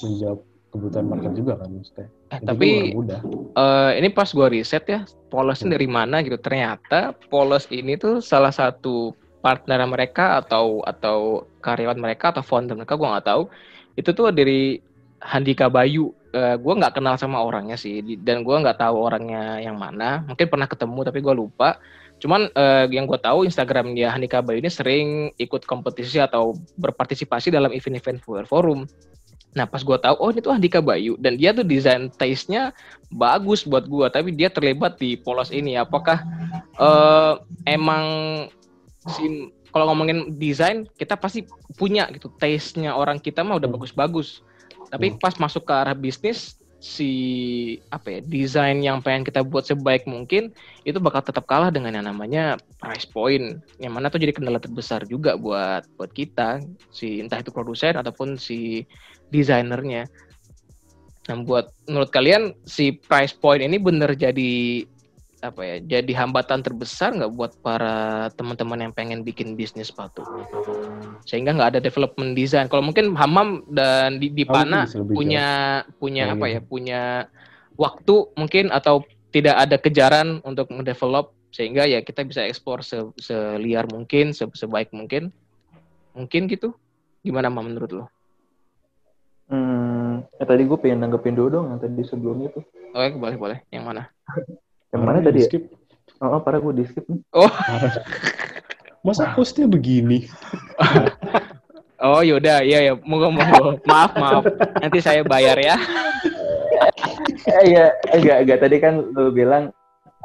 menjawab kebutuhan market juga kan maksudnya. Eh, tapi uh, ini pas gua riset ya, polosnya hmm. dari mana gitu. Ternyata polos ini tuh salah satu partner mereka atau atau karyawan mereka atau founder mereka gue nggak tahu itu tuh dari Handika Bayu uh, gue nggak kenal sama orangnya sih dan gue nggak tahu orangnya yang mana. Mungkin pernah ketemu tapi gue lupa. Cuman uh, yang gue tahu Instagramnya Handika Bayu ini sering ikut kompetisi atau berpartisipasi dalam event-event forum. Nah pas gue tahu oh ini tuh Andika Bayu. Dan dia tuh desain taste-nya bagus buat gue tapi dia terlibat di polos ini. Apakah uh, emang si kalau ngomongin desain kita pasti punya gitu taste-nya orang kita mah udah hmm. bagus-bagus tapi hmm. pas masuk ke arah bisnis si apa ya desain yang pengen kita buat sebaik mungkin itu bakal tetap kalah dengan yang namanya price point yang mana tuh jadi kendala terbesar juga buat buat kita si entah itu produsen ataupun si desainernya. Nah, buat menurut kalian si price point ini bener jadi apa ya? Jadi hambatan terbesar nggak buat para teman-teman yang pengen bikin bisnis sepatu? Sehingga nggak ada development design. Kalau mungkin Hamam dan di, di Pana punya punya apa ya? Punya waktu mungkin atau tidak ada kejaran untuk mendevelop sehingga ya kita bisa ekspor se seliar mungkin, se sebaik mungkin. Mungkin gitu. Gimana Mam menurut lo? Hmm, eh tadi gue pengen nanggepin dulu dong yang tadi sebelumnya tuh. Oh, ya, boleh boleh. Yang mana? *laughs* yang mana tadi? Ya? Oh, oh, parah gue di skip nih. Oh. *laughs* Masa hostnya begini? *laughs* oh, yaudah, iya ya, mau mau maaf maaf. Nanti saya bayar ya. eh, iya, enggak enggak tadi kan lu bilang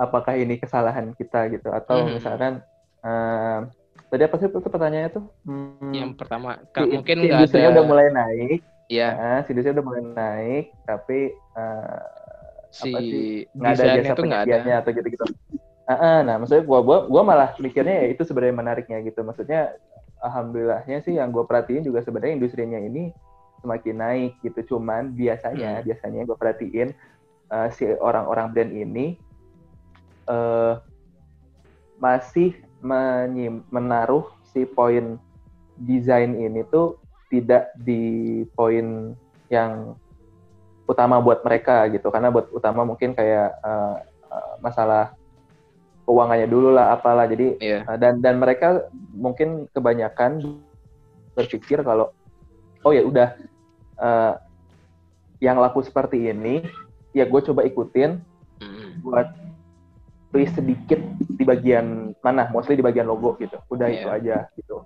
apakah ini kesalahan kita gitu atau hmm. misalkan uh, tadi apa sih itu pertanyaannya tuh? Hmm, yang pertama, si, mungkin nggak ada. udah mulai naik, Iya. Nah, Sidusnya udah mulai naik, tapi uh, si nggak ada jasa itu nggak ada atau gitu-gitu. Uh, nah, maksudnya gua, gua gua malah mikirnya ya itu sebenarnya menariknya gitu. Maksudnya alhamdulillahnya sih yang gue perhatiin juga sebenarnya industrinya ini semakin naik gitu. Cuman biasanya hmm. biasanya gue perhatiin uh, si orang-orang brand ini uh, masih menyim, menaruh si poin desain ini tuh tidak di poin yang utama buat mereka gitu karena buat utama mungkin kayak uh, uh, masalah keuangannya dulu lah apalah jadi yeah. uh, dan dan mereka mungkin kebanyakan berpikir kalau oh ya udah uh, yang laku seperti ini ya gue coba ikutin mm. buat twist sedikit di bagian mana mostly di bagian logo gitu udah yeah. itu aja gitu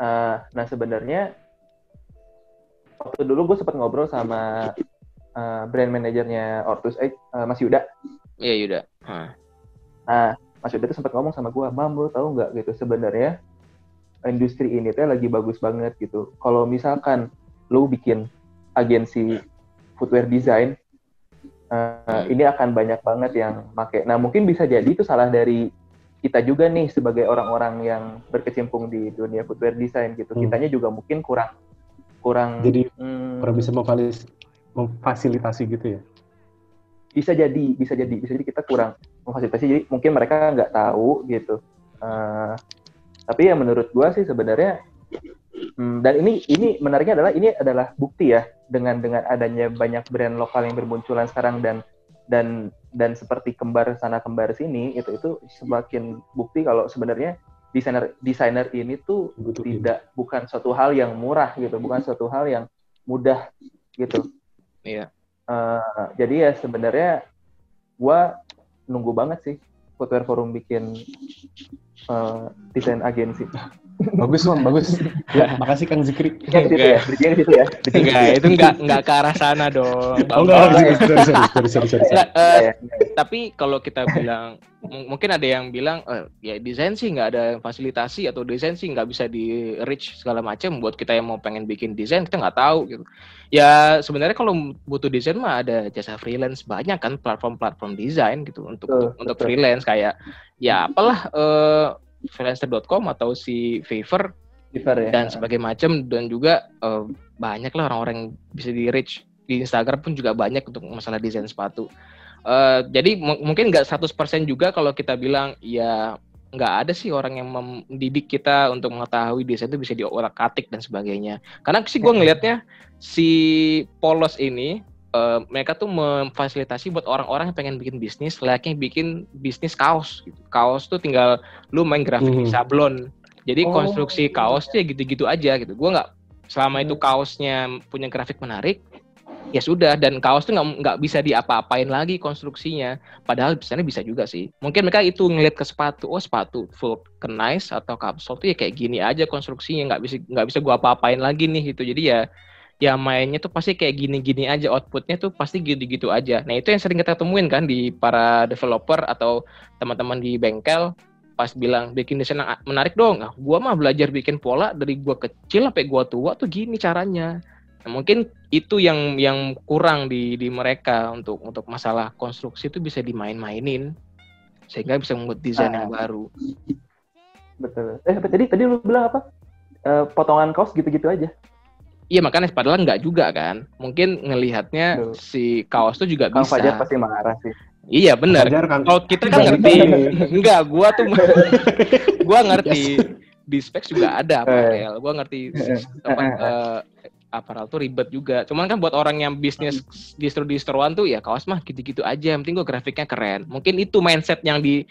uh, nah sebenarnya waktu dulu gue sempat ngobrol sama uh, brand manajernya Ortus eh uh, Mas Yuda. Iya Yuda. Huh. Nah, Mas Yuda tuh sempat ngomong sama gue, "Mam, lu tahu nggak gitu sebenarnya industri ini tuh lagi bagus banget gitu. Kalau misalkan lu bikin agensi footwear design uh, ini akan banyak banget yang make. Nah, mungkin bisa jadi itu salah dari kita juga nih sebagai orang-orang yang berkecimpung di dunia footwear design gitu. Hmm. Kitanya juga mungkin kurang kurang jadi hmm, kurang bisa memfasilitasi gitu ya? Bisa jadi bisa jadi bisa jadi kita kurang memfasilitasi jadi mungkin mereka nggak tahu gitu. Uh, tapi ya menurut gua sih sebenarnya hmm, dan ini ini menariknya adalah ini adalah bukti ya dengan dengan adanya banyak brand lokal yang bermunculan sekarang dan dan dan seperti kembar sana kembar sini itu itu semakin bukti kalau sebenarnya desainer desainer ini tuh Betul, tidak bukan suatu hal yang murah gitu, bukan suatu hal yang mudah gitu. Iya. Uh, jadi ya sebenarnya gua nunggu banget sih Footwear Forum bikin uh, desain agensi. *laughs* bagus bang, bagus. Ya, makasih Kang Zikri. Ya, gitu ya, bridging situ ya. Enggak, itu enggak enggak ke arah sana dong. Oh enggak, *laughs* sorry, sorry, sorry, sorry, sorry. Enggak, uh, tapi kalau kita bilang mungkin ada yang bilang eh, ya desain sih nggak ada fasilitasi atau desain sih nggak bisa di reach segala macam buat kita yang mau pengen bikin desain kita nggak tahu gitu ya sebenarnya kalau butuh desain mah ada jasa freelance banyak kan platform-platform desain gitu untuk uh, untuk, freelance kayak ya apalah uh, freelancer.com atau si Fiverr Fiverr ya. dan sebagai macam dan juga uh, banyak lah orang-orang yang bisa di reach di Instagram pun juga banyak untuk masalah desain sepatu Uh, jadi mungkin nggak 100% juga kalau kita bilang ya nggak ada sih orang yang mendidik kita untuk mengetahui desain itu bisa diorak atik dan sebagainya. Karena sih gue ngelihatnya si polos ini uh, mereka tuh memfasilitasi buat orang-orang yang pengen bikin bisnis, layaknya bikin bisnis kaos. Gitu. Kaos tuh tinggal lu main grafik hmm. sablon, Jadi Oh. konstruksi kaosnya gitu-gitu aja gitu. Gua nggak selama itu kaosnya punya grafik menarik, ya sudah. Dan kaos tuh nggak bisa diapa-apain lagi konstruksinya. Padahal misalnya bisa juga sih. Mungkin mereka itu ngeliat ke sepatu, oh sepatu full nice atau kapsul tuh ya kayak gini aja konstruksinya, nggak bisa nggak bisa gua apa-apain lagi nih gitu. Jadi ya ya mainnya tuh pasti kayak gini-gini aja outputnya tuh pasti gitu-gitu aja. Nah itu yang sering kita temuin kan di para developer atau teman-teman di bengkel pas bilang bikin desain yang menarik dong. Nah, gua mah belajar bikin pola dari gua kecil sampai gua tua tuh gini caranya. Nah, mungkin itu yang yang kurang di di mereka untuk untuk masalah konstruksi itu bisa dimain-mainin sehingga bisa membuat desain yang baru. Betul. Eh, tadi tadi lu bilang apa? Eh, potongan kaos gitu-gitu aja. Iya makanya padahal nggak juga kan. Mungkin ngelihatnya Betul. si kaos tuh juga Kang bisa. Fajar pasti marah sih. Iya benar. Kan Kalau kita kan ngerti, enggak, gua tuh *laughs* gua ngerti di specs juga ada aparel. Gua ngerti apa eh, aparel tuh ribet juga. Cuman kan buat orang yang bisnis distro-distroan tuh ya kaos mah gitu-gitu aja. Yang penting gua grafiknya keren. Mungkin itu mindset yang di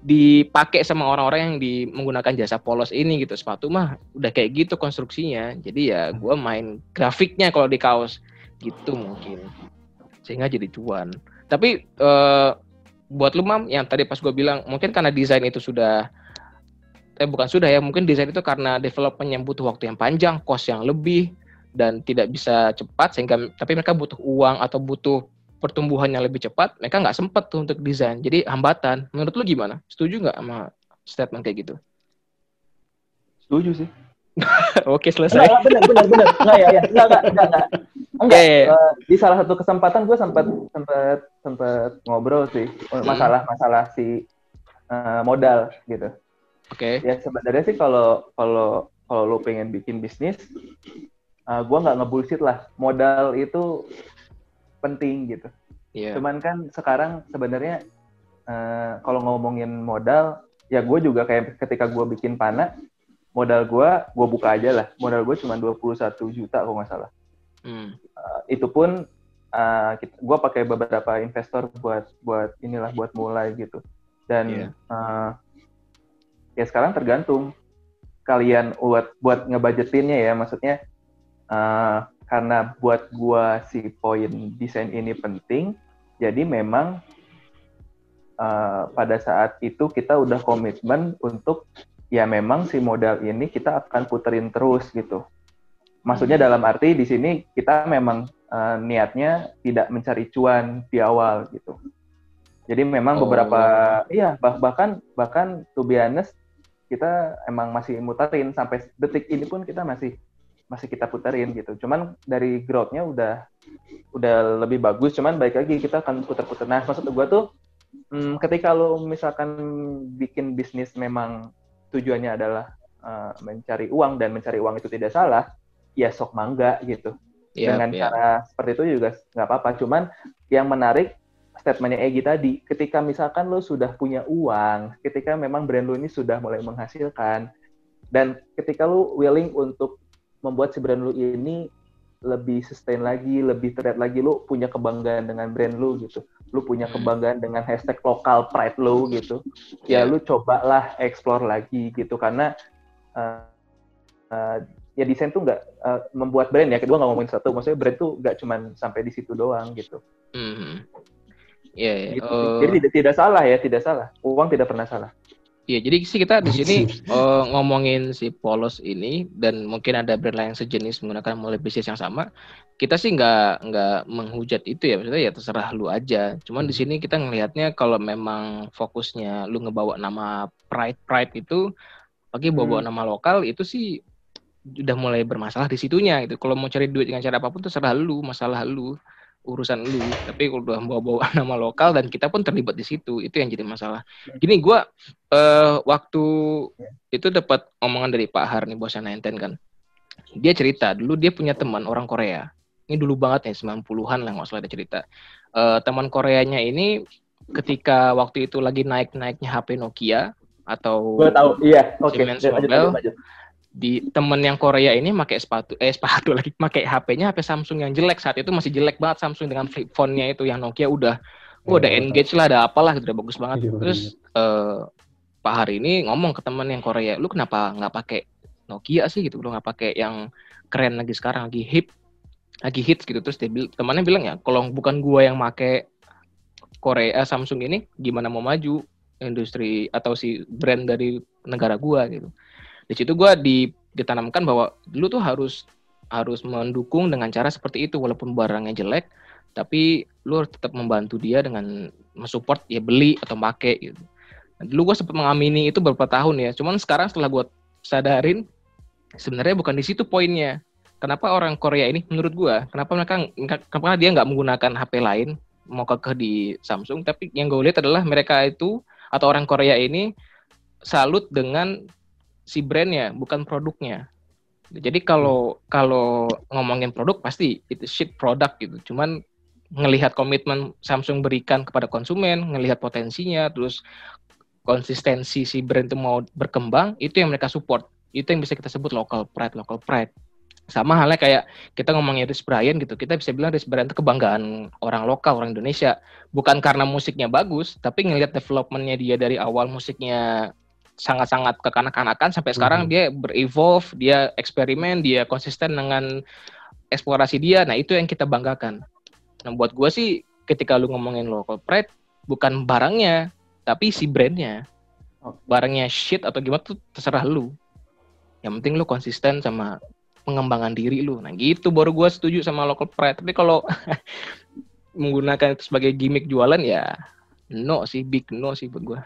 dipakai sama orang-orang yang di menggunakan jasa polos ini gitu. Sepatu mah udah kayak gitu konstruksinya. Jadi ya gua main grafiknya kalau di kaos gitu mungkin. Sehingga jadi cuan. Tapi eh, buat lu mam yang tadi pas gue bilang mungkin karena desain itu sudah eh bukan sudah ya mungkin desain itu karena development yang butuh waktu yang panjang cost yang lebih dan tidak bisa cepat sehingga tapi mereka butuh uang atau butuh pertumbuhan yang lebih cepat mereka nggak sempet tuh untuk desain jadi hambatan menurut lu gimana setuju nggak sama statement kayak gitu Setuju sih. *laughs* oke selesai enggak, benar, benar, benar. Enggak ya, ya. Enggak, enggak, enggak, enggak. Enggak, eh, di salah satu kesempatan gue sempat sempat sempat ngobrol sih Hmm. masalah masalah si eh, modal gitu. oke Ya sebenarnya sih kalau kalau kalau lu pengen bikin bisnis, eh, gua nggak ngebullshit lah. Modal itu penting gitu. iya Cuman kan sekarang sebenarnya eh, kalau ngomongin modal, ya gue juga kayak ketika gue bikin pana, modal gue gue buka aja lah. Modal gue cuma 21 juta kalau nggak salah. Hmm. Eh, itu pun eh, gue pakai beberapa investor buat buat inilah buat mulai gitu. Dan Iya. eh, ya sekarang tergantung kalian buat buat ngebudgetinnya ya, maksudnya eh, karena buat gua si poin desain ini penting, jadi memang eh, pada saat itu kita udah komitmen untuk ya memang si modal ini kita akan puterin terus gitu. Maksudnya dalam arti di sini kita memang eh, niatnya tidak mencari cuan di awal gitu. Jadi memang Oh. beberapa iya bah- bahkan bahkan to be honest kita emang masih muterin sampai detik ini pun kita masih masih kita puterin gitu. Cuman dari growth-nya udah udah lebih bagus. Cuman baik lagi kita akan puter-puter. Nah maksud gua tuh hmm, ketika lo misalkan bikin bisnis memang tujuannya adalah eh, mencari uang dan mencari uang itu tidak salah, ya sok mangga gitu Iya, dengan iya. cara seperti itu juga nggak apa-apa. Cuman yang menarik statementnya Egi tadi, ketika misalkan lo sudah punya uang, ketika memang brand lo ini sudah mulai menghasilkan, dan ketika lo willing untuk membuat si brand lo ini lebih sustain lagi, lebih terlihat lagi, lo punya kebanggaan dengan brand lo gitu, lo punya Hmm. kebanggaan dengan hashtag lokal pride lo gitu, ya lo cobalah explore lagi gitu, karena uh, uh, ya desain tuh nggak uh, membuat brand ya. Kedua nggak ngomongin satu. Maksudnya brand tuh nggak cuman sampai di situ doang gitu, Mhm. Iya, iya. Gitu. Sih. Eh, jadi tidak, tidak salah ya tidak salah. Uang tidak pernah salah Iya, jadi sih kita di sini eh, ngomongin si polos ini dan mungkin ada brand lain yang sejenis menggunakan model bisnis yang sama. Kita sih nggak nggak menghujat itu ya, maksudnya ya terserah lu aja. Cuman di sini kita ngelihatnya kalau memang fokusnya lu ngebawa nama pride pride itu, pakai bawa nama lokal itu sih udah mulai bermasalah di situnya gitu. Kalau mau cari duit dengan cara apa pun terserah lu, masalah lu urusan lu tapi kalau udah bawa-bawa *laughs* nama lokal dan kita pun terlibat di situ itu yang jadi masalah gini gua eh waktu itu dapat omongan dari Pak Har nih bosnya Nenten kan. Dia cerita dulu dia punya teman orang Korea. Ini dulu banget ya 90-an lah nggak salah dia cerita. Eh teman Koreanya ini ketika waktu itu lagi naik-naiknya HP Nokia atau gue tahu iya oke lanjut, lanjut, lanjut. Di temen yang Korea ini pakai sepatu eh sepatu *laughs* lagi pakai HP-nya HP Samsung yang jelek saat itu masih jelek banget Samsung dengan flip phone-nya itu yang Nokia udah udah Iya, engage lah, ada apalah, gitu, udah bagus banget. Iya, Terus eh Pak Hari ini ngomong ke temen yang Korea, lu kenapa nggak pakai Nokia sih gitu, lu nggak pakai yang keren lagi sekarang lagi hip, lagi hits gitu. Terus dia bil- temannya bilang ya, kalau bukan gua yang make Korea Samsung ini, gimana mau maju industri atau si brand dari negara gua gitu. Di situ gua di, ditanamkan bahwa lu tuh harus harus mendukung dengan cara seperti itu walaupun barangnya jelek, tapi lu harus tetap membantu dia dengan mensupport ya beli atau make gitu. Nah, dulu gue sempat mengamini itu beberapa tahun ya. Cuman sekarang setelah gue sadarin sebenarnya bukan di situ poinnya. Kenapa orang Korea ini menurut gue, kenapa mereka kenapa dia nggak menggunakan HP lain mau kekeh di Samsung, tapi yang gue lihat adalah mereka itu atau orang Korea ini salut dengan si brandnya, bukan produknya. Jadi kalau kalau ngomongin produk pasti itu shit produk gitu. Cuman ngelihat komitmen Samsung berikan kepada konsumen, ngelihat potensinya, terus konsistensi si brand itu mau berkembang, itu yang mereka support. Itu yang bisa kita sebut local pride, local pride. Sama halnya kayak kita ngomongin Rich Brian gitu, kita bisa bilang Rich Brian itu kebanggaan orang lokal, orang Indonesia. Bukan karena musiknya bagus, tapi ngelihat developmentnya dia dari awal musiknya sangat-sangat kekanak-kanakan. Sampai sekarang mm-hmm. dia berevolve, dia eksperimen, dia konsisten dengan eksplorasi dia. Nah itu yang kita banggakan. Nah buat gue sih ketika lu ngomongin local pride, bukan barangnya, tapi si brandnya. Barangnya shit atau gimana tuh terserah lu. Yang penting lu konsisten sama pengembangan diri lu. Nah gitu baru gue setuju sama local pride. Tapi kalau *laughs* menggunakan itu sebagai gimmick jualan ya no sih big no sih buat gue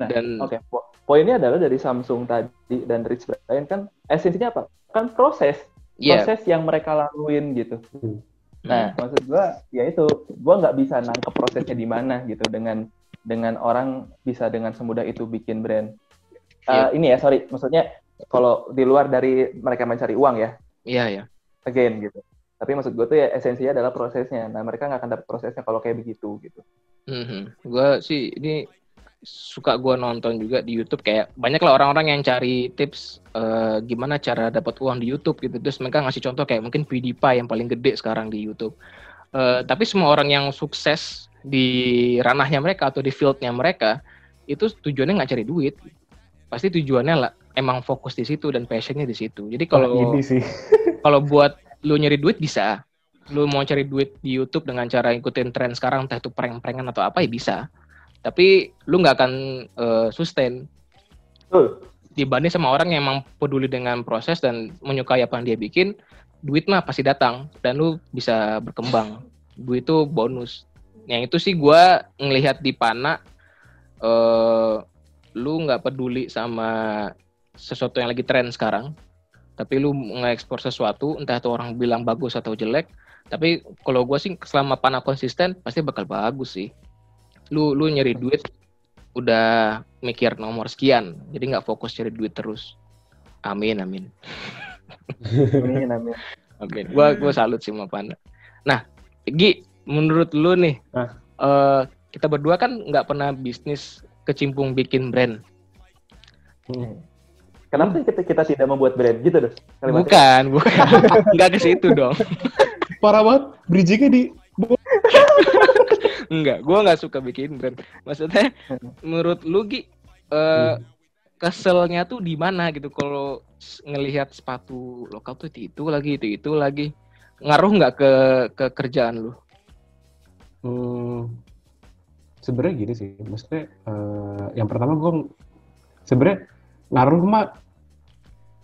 nah, dan oke okay. poinnya adalah dari Samsung tadi dan Rich Brian kan esensinya apa kan proses yeah. proses yang mereka laluin gitu hmm. nah hmm. maksud gue ya itu gue nggak bisa nangkep prosesnya di mana gitu dengan dengan orang bisa dengan semudah itu bikin brand. Uh, Ini ya, sorry, maksudnya kalau di luar dari mereka mencari uang ya. Iya, yeah, iya. Yeah. Again gitu. Tapi maksud gue tuh ya esensinya adalah prosesnya. Nah mereka nggak akan dapat prosesnya kalau kayak begitu gitu. Mm-hmm. Gue sih ini suka gue nonton juga di YouTube. Kayak banyak lah orang-orang yang cari tips uh, gimana cara dapat uang di YouTube gitu. Terus mereka ngasih contoh kayak mungkin PewDiePie yang paling gede sekarang di YouTube. Uh, tapi semua orang yang sukses di ranahnya mereka atau di fieldnya mereka itu tujuannya nggak cari duit. Pasti tujuannya lah emang fokus di situ dan passionnya di situ. Jadi kalau sih. *laughs* kalau buat lu nyari duit bisa. Lu mau cari duit di YouTube dengan cara ikutin tren sekarang entah itu prank-prankan atau apa ya bisa tapi lu nggak akan uh, sustain. Uh. dibanding sama orang yang emang peduli dengan proses dan menyukai apa yang dia bikin duit mah pasti datang dan lu bisa berkembang. Duit itu bonus. Yang itu sih gue ngelihat di Pana uh, lu nggak peduli sama sesuatu yang lagi tren sekarang tapi lu ngekspor sesuatu entah itu orang bilang bagus atau jelek tapi kalau gue sih selama Pana konsisten pasti bakal bagus sih lu lu nyari duit udah mikir nomor sekian jadi nggak fokus cari duit terus amin amin *laughs* amin amin amin gue gue salut sih sama Pana nah Gi menurut lu nih, nah. uh, kita berdua kan nggak pernah bisnis kecimpung bikin brand. Hmm. Kenapa kita, kita tidak membuat brand gitu dong? Bukan, bukan. *laughs* nggak ke situ dong. Parah banget, bridgingnya di... Enggak, gue nggak suka bikin brand. Maksudnya, menurut lu Gi, uh, keselnya tuh di mana gitu kalau ngelihat sepatu lokal tuh itu, itu lagi itu itu lagi ngaruh nggak ke ke kerjaan lu? Hmm, sebenarnya gini sih, maksudnya uh, yang pertama gue sebenarnya ngaruh mah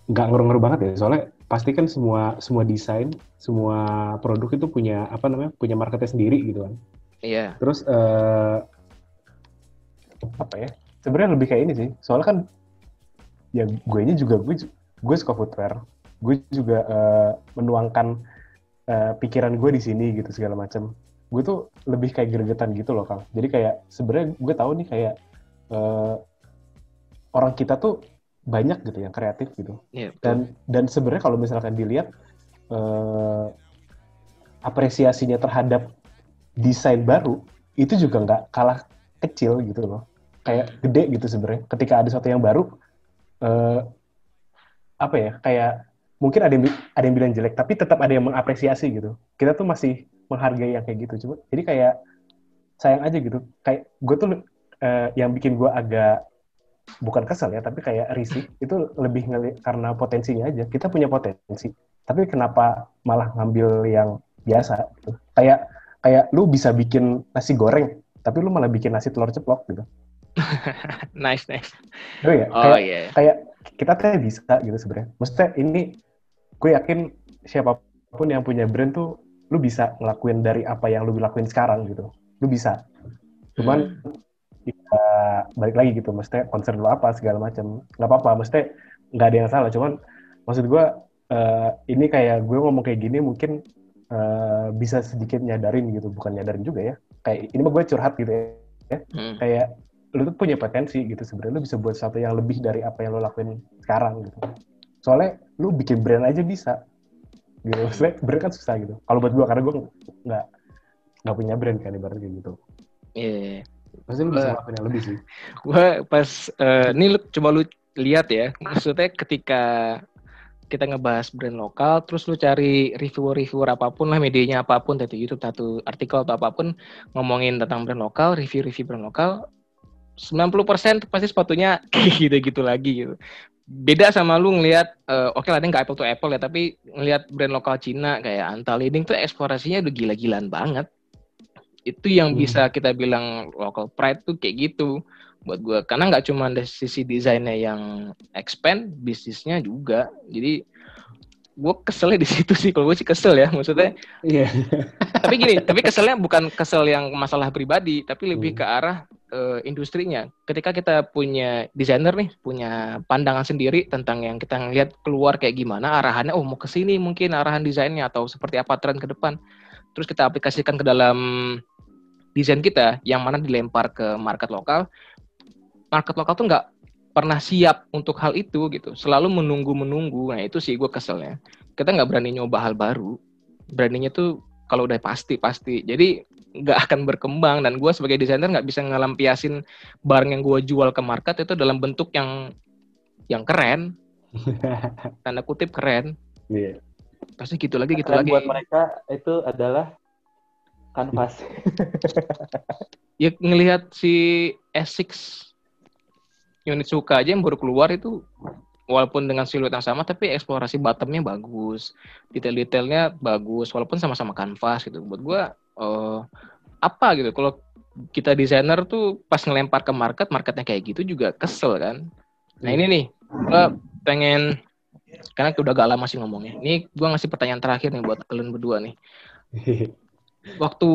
nggak ngaruh-ngaruh banget ya, soalnya pasti kan semua semua desain, semua produk itu punya apa namanya, punya marketnya sendiri gitu kan. Iya. Terus uh, apa ya? Sebenarnya lebih kayak ini sih, soalnya kan ya gue ini juga gue gue suka footwear, gue juga uh, menuangkan uh, pikiran gue di sini gitu segala macam gue tuh lebih kayak gregetan gitu loh kang. Jadi kayak sebenarnya gue tahu nih kayak uh, orang kita tuh banyak gitu yang kreatif gitu. Yeah, dan dan sebenarnya kalau misalkan dilihat uh, apresiasinya terhadap desain baru itu juga nggak kalah kecil gitu loh. Kayak gede gitu sebenarnya. Ketika ada sesuatu yang baru uh, apa ya kayak mungkin ada yang ada yang bilang jelek tapi tetap ada yang mengapresiasi gitu. Kita tuh masih menghargai yang kayak gitu. Coba jadi kayak sayang aja gitu. Kayak gue tuh uh, yang bikin gue agak bukan kesel ya, tapi kayak risih itu lebih ngeli karena potensinya aja. Kita punya potensi, tapi kenapa malah ngambil yang biasa gitu. Kayak kayak lu bisa bikin nasi goreng, tapi lu malah bikin nasi telur ceplok gitu. *laughs* nice, nice. Oh ya, Oh kayak, iya. kayak kita tuh bisa gitu sebenarnya. Maksudnya ini gue yakin siapa pun yang punya brand tuh lu bisa ngelakuin dari apa yang lu lakuin sekarang gitu. Lu bisa. Cuman ya, balik lagi gitu, maksudnya concern lu apa segala macam. Nggak apa-apa, maksudnya nggak ada yang salah. Cuman maksud gue eh, ini kayak gue ngomong kayak gini mungkin eh, bisa sedikit nyadarin gitu, bukan nyadarin juga ya. Kayak ini mah gue curhat gitu ya Hmm. kayak lu tuh punya potensi gitu sebenarnya lu bisa buat sesuatu yang lebih dari apa yang lu lakuin sekarang gitu soalnya lu bikin brand aja bisa gitu maksudnya brand kan susah gitu kalau buat gua karena gua nggak nggak punya brand kan ibaratnya gitu Iya. pasti lu bisa Eh. ngelakuin yang lebih sih Gua pas eh, ini lu coba lu lihat ya. Maksudnya ketika kita ngebahas brand lokal, terus lu cari reviewer-reviewer apa pun lah, medianya apa pun, satu YouTube, satu artikel atau apa pun, ngomongin tentang brand lokal, review-review brand lokal, 90% tuh pasti sepatunya kayak *clears throat* gitu-gitu lagi gitu. Beda sama lu ngelihat, eh, oke lah ini nggak apple to apple ya, tapi ngelihat brand lokal Cina kayak Anta Leading tuh eksplorasinya udah gila-gilaan banget. Itu yang Hmm. bisa kita bilang local pride tuh kayak gitu buat gue karena nggak cuma dari sisi desainnya yang expand bisnisnya juga. Jadi gue keselnya di *laughs* situ sih. Kalau gue sih kesel ya maksudnya. Iya. *laughs* Tapi gini tapi keselnya bukan kesel yang masalah pribadi tapi lebih Hmm. ke arah eh, industrinya. Ketika kita punya desainer nih punya pandangan sendiri tentang yang kita ngelihat keluar kayak gimana arahannya oh mau ke sini mungkin arahan desainnya atau seperti apa tren ke depan. Terus kita aplikasikan ke dalam desain kita yang mana dilempar ke market lokal market lokal tuh nggak pernah siap untuk hal itu gitu. Selalu menunggu menunggu. Nah itu sih gue keselnya. Kita nggak berani nyoba hal baru. Beraninya tuh kalau udah pasti pasti. Jadi nggak akan berkembang. Dan gue sebagai desainer nggak bisa ngelampiasin barang yang gue jual ke market itu dalam bentuk yang yang keren. *laughs* Tanda kutip keren. Iya. Pasti gitu lagi gitu Dan lagi. buat mereka itu adalah kanvas. ya ngelihat si Essex unit suka aja yang baru keluar itu walaupun dengan siluet yang sama tapi eksplorasi bottomnya bagus. Detail-detailnya bagus walaupun sama-sama kanvas gitu. Buat gua eh, apa gitu kalau kita desainer tuh pas ngelempar ke market marketnya kayak gitu juga kesel kan. Nah ini nih gua pengen karena udah gak lama sih ngomongnya. Ini gua ngasih pertanyaan terakhir nih buat kalian berdua nih. *laughs* Waktu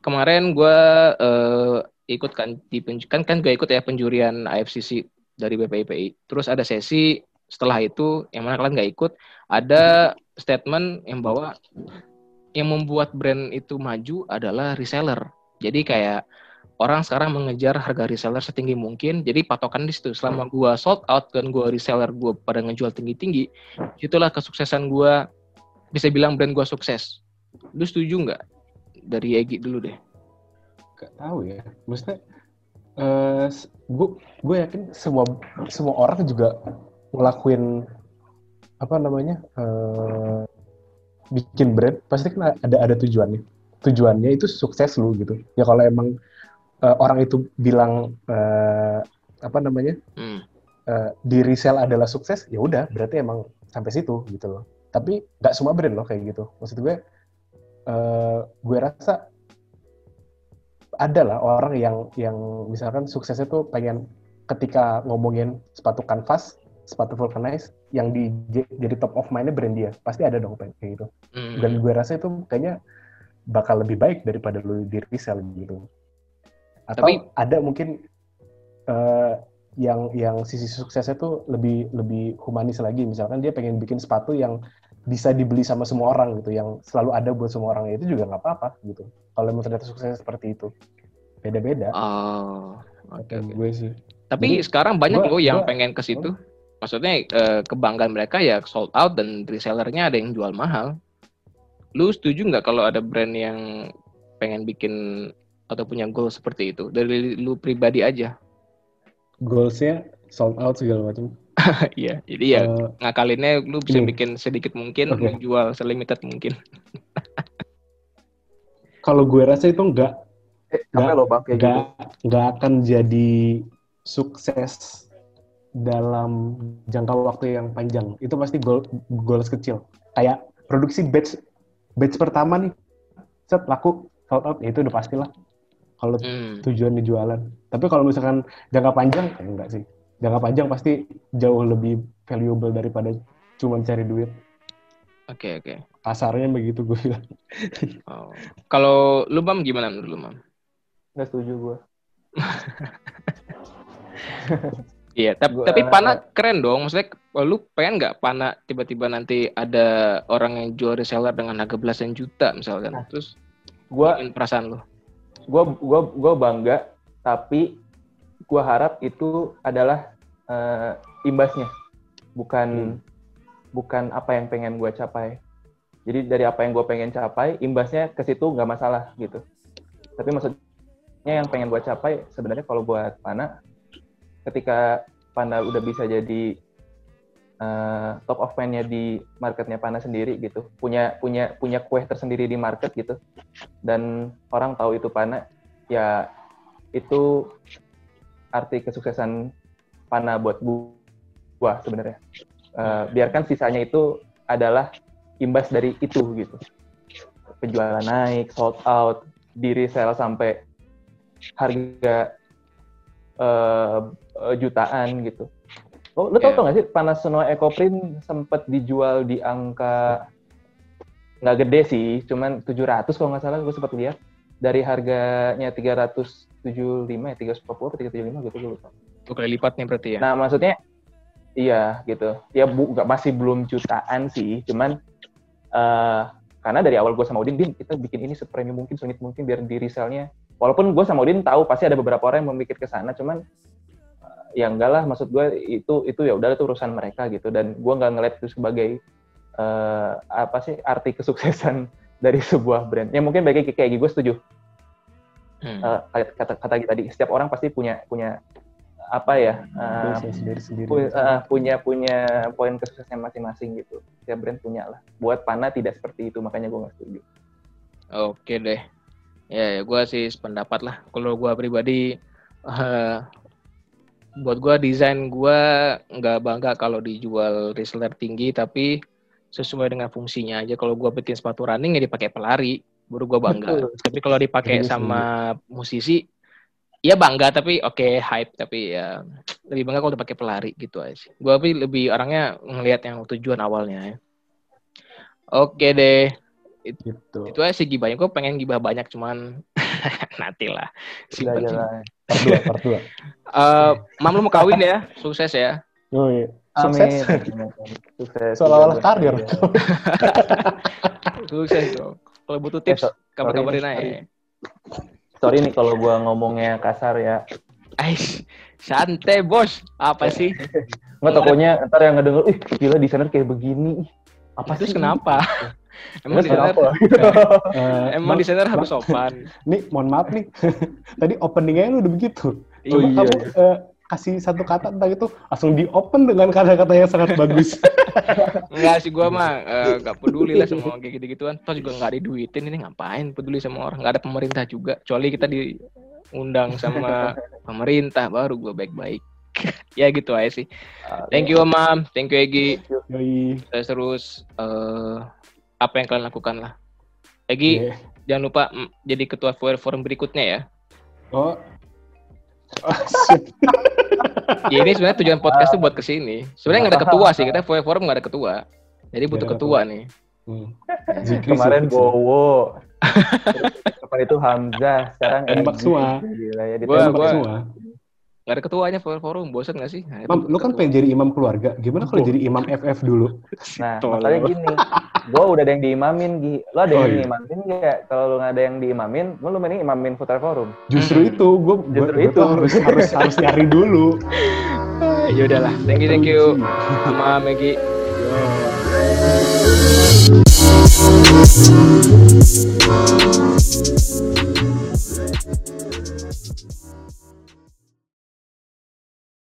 kemarin gue eh, ikut kan di kan kan gue ikut ya penjurian AFCC dari BPIPI. Terus ada sesi setelah itu yang mana kalian nggak ikut ada statement yang bahwa yang membuat brand itu maju adalah reseller. Jadi kayak orang sekarang mengejar harga reseller setinggi mungkin. Jadi patokan di situ. Selama gua sold out dan gua reseller gua pada ngejual tinggi-tinggi, itulah kesuksesan gua bisa bilang brand gua sukses. Lu setuju nggak? Dari Egi dulu deh. Gak tahu ya. Maksudnya, eh gue gue yakin semua semua orang juga ngelakuin apa namanya eh bikin brand pasti kan ada ada tujuannya. Tujuannya itu sukses lu gitu. Ya kalau emang eh, orang itu bilang eh, apa namanya Hmm. eh, di resell adalah sukses, ya udah berarti emang sampai situ gitu loh. Tapi nggak semua brand loh kayak gitu. Maksud gue, eh, gue rasa ada lah orang yang yang misalkan suksesnya tuh pengen ketika ngomongin sepatu kanvas, sepatu vulcanize, yang di jadi top of mind-nya brand dia. Pasti ada dong kayak gitu. Hmm. Dan gue rasa itu kayaknya bakal lebih baik daripada lu di resell gitu. Atau Tapi- ada mungkin eh, yang yang sisi suksesnya tuh lebih lebih humanis lagi. Misalkan dia pengen bikin sepatu yang bisa dibeli sama semua orang gitu, yang selalu ada buat semua orang itu juga nggak apa-apa gitu. Kalau emang ternyata suksesnya seperti itu, beda-beda. Oh, oke Kata oke. gue sih. Tapi Jadi, sekarang banyak gua- loh yang gua- pengen ke situ. Maksudnya eh, kebanggaan mereka ya sold out dan resellernya ada yang jual mahal. Lu setuju nggak kalau ada brand yang pengen bikin atau punya goal seperti itu dari lu pribadi aja? Goalsnya sold out segala macam. *laughs* Iya, jadi ya Eh, ngakalinnya lu bisa Ini. bikin sedikit mungkin, Oke. menjual selimited mungkin. *laughs* kalau gue rasa itu nggak Eh, sampai lo bang kayak gitu. nggak nggak akan jadi sukses dalam jangka waktu yang panjang. Itu pasti goal goals kecil. Kayak produksi batch batch pertama nih, set laku sold out, ya itu udah pastilah. Kalau Hmm. tujuannya jualan. Tapi kalau misalkan jangka panjang, enggak sih. Jangka panjang pasti jauh lebih valuable daripada cuma cari duit. Oke oke. Kasarnya begitu gue bilang. *laughs* Oh. Kalau lu mam gimana menurut lu mam? Nggak setuju gue. *laughs* Iya, tapi Gua- tapi Pana keren dong. Maksudnya lu pengen nggak Pana tiba-tiba nanti ada orang yang jual reseller dengan harga belasan juta misalkan. Nah. Terus Gue perasaan lu. gua gua gua bangga tapi gua harap itu adalah eh, imbasnya. Bukan bukan apa yang pengen gua capai. Jadi dari apa yang gua pengen capai imbasnya ke situ nggak masalah gitu. Tapi maksudnya yang pengen gua capai sebenarnya kalau buat Pana ketika Pana udah bisa jadi eh, top of mind-nya di marketnya Pana sendiri gitu. Punya punya punya kue tersendiri di market gitu. Dan orang tahu itu Pana ya itu arti kesuksesan Pana buat gu- gua sebenarnya. Eh, biarkan sisanya itu adalah imbas dari itu gitu. Penjualan naik sold out di resell sampai harga eh, jutaan gitu. Oh lo tau Iya. tau gak sih Panasonic EcoPrint sempat dijual di angka nggak gede sih cuman 700 kalau nggak salah gue sempat lihat. Dari harganya 375 ya 350 atau 375 gitu gue lupa Dua kali lipatnya berarti ya. Nah, maksudnya iya gitu. Ya bu, nggak- masih belum jutaan sih, cuman eh karena dari awal gue sama Udin, Din, kita bikin ini sepremium mungkin, sengit mungkin biar di resellnya. Walaupun gue sama Udin tahu pasti ada beberapa orang yang memikir ke sana, cuman eh, ya enggak lah, maksud gue itu itu ya udah itu urusan mereka gitu. Dan gue nggak ngeliat itu sebagai eh apa sih arti kesuksesan *laughs* dari sebuah brand. Ya mungkin bagi kayak gue setuju Hmm. Eh, kata kata tadi setiap orang pasti punya punya apa ya eh, Goalsnya sendiri-sendiri. pu- eh, punya punya poin kesuksesan masing-masing gitu. Setiap brand punya lah. Buat Pana tidak seperti itu, makanya gue nggak setuju. Oke deh. Ya, ya gue sih sependapat lah. Kalau gue pribadi, eh, buat gue desain gue nggak bangga kalau dijual reseller tinggi, tapi sesuai dengan fungsinya aja. Kalau gue bikin sepatu running ya dipakai pelari, baru gue bangga. Betul. Tapi kalau dipakai Setuju, sama musisi, ya bangga tapi oke hype tapi ya lebih bangga kalau dipakai pelari gitu aja. sih. Gue lebih lebih orangnya ngelihat yang tujuan awalnya ya. Oke deh, Gitu. itu aja sih gibahnya gue pengen gibah banyak cuman *laughs* nanti lah. Part 2, part 2. Eh, mam lu mau kawin ya sukses ya Oh iya. Amin. Sukses. Sukses. Seolah-olah karir. *laughs* Iya. sukses dong kalau butuh tips so- kabar kabarin sorry, aja Sorry nih kalau gue ngomongnya kasar ya. Ais, santai bos apa sih Nggak tokonya ntar yang ngedenger, ih gila desainer kayak begini. Apa terus sih? kenapa *laughs* emang desainer kenapa? Eh, *laughs* emang desainer harus sopan nih mohon maaf nih. *laughs* Tadi openingnya lu udah begitu. Coba iya, kamu iya. Kasih satu kata tentang itu langsung di open dengan kata-kata yang sangat bagus. *laughs* Enggak sih gua mah *laughs* eh, nggak peduli lah sama kayak gitu-gituan. Toh juga nggak diduitin ini ngapain peduli sama orang. nggak ada pemerintah juga. Kecuali kita diundang sama *laughs* pemerintah baru gua baik-baik. ya gitu aja sih. Thank you Mam, thank you Egi. Yoi. Terus terus eh, apa yang kalian lakukan lah. Egi, Iya. jangan lupa mm, jadi ketua forum berikutnya ya. Oh. Shit. *laughs* Ya ini sebenarnya tujuan podcast tuh buat ke sini. Sebenarnya nggak ada ketua sih, kita forum nggak ada ketua. Jadi butuh ada ketua nih. Hmm. Zikri Kemarin. Bowo. *laughs* Kapan itu Hamzah, sekarang Egi. semua. Gila ya, Gua- gua- Nggak ada ketuanya forum, bosan nggak sih? Nah, Mam, lu kan ketua. pengen jadi imam keluarga. Gimana kalau Oh. jadi imam *laughs* FF dulu? Nah, Tolol. masalahnya gini, gue udah ada yang diimamin, Gi. Lo ada Oh, yang iya. diimamin nggak? Kalau lo nggak ada yang diimamin, lo lu mending imamin Putra Forum. Justru Hmm. itu, gue Justru gua itu. harus harus *laughs* harus nyari dulu. ya udahlah. Thank you, thank you. Sama Megi. Yo.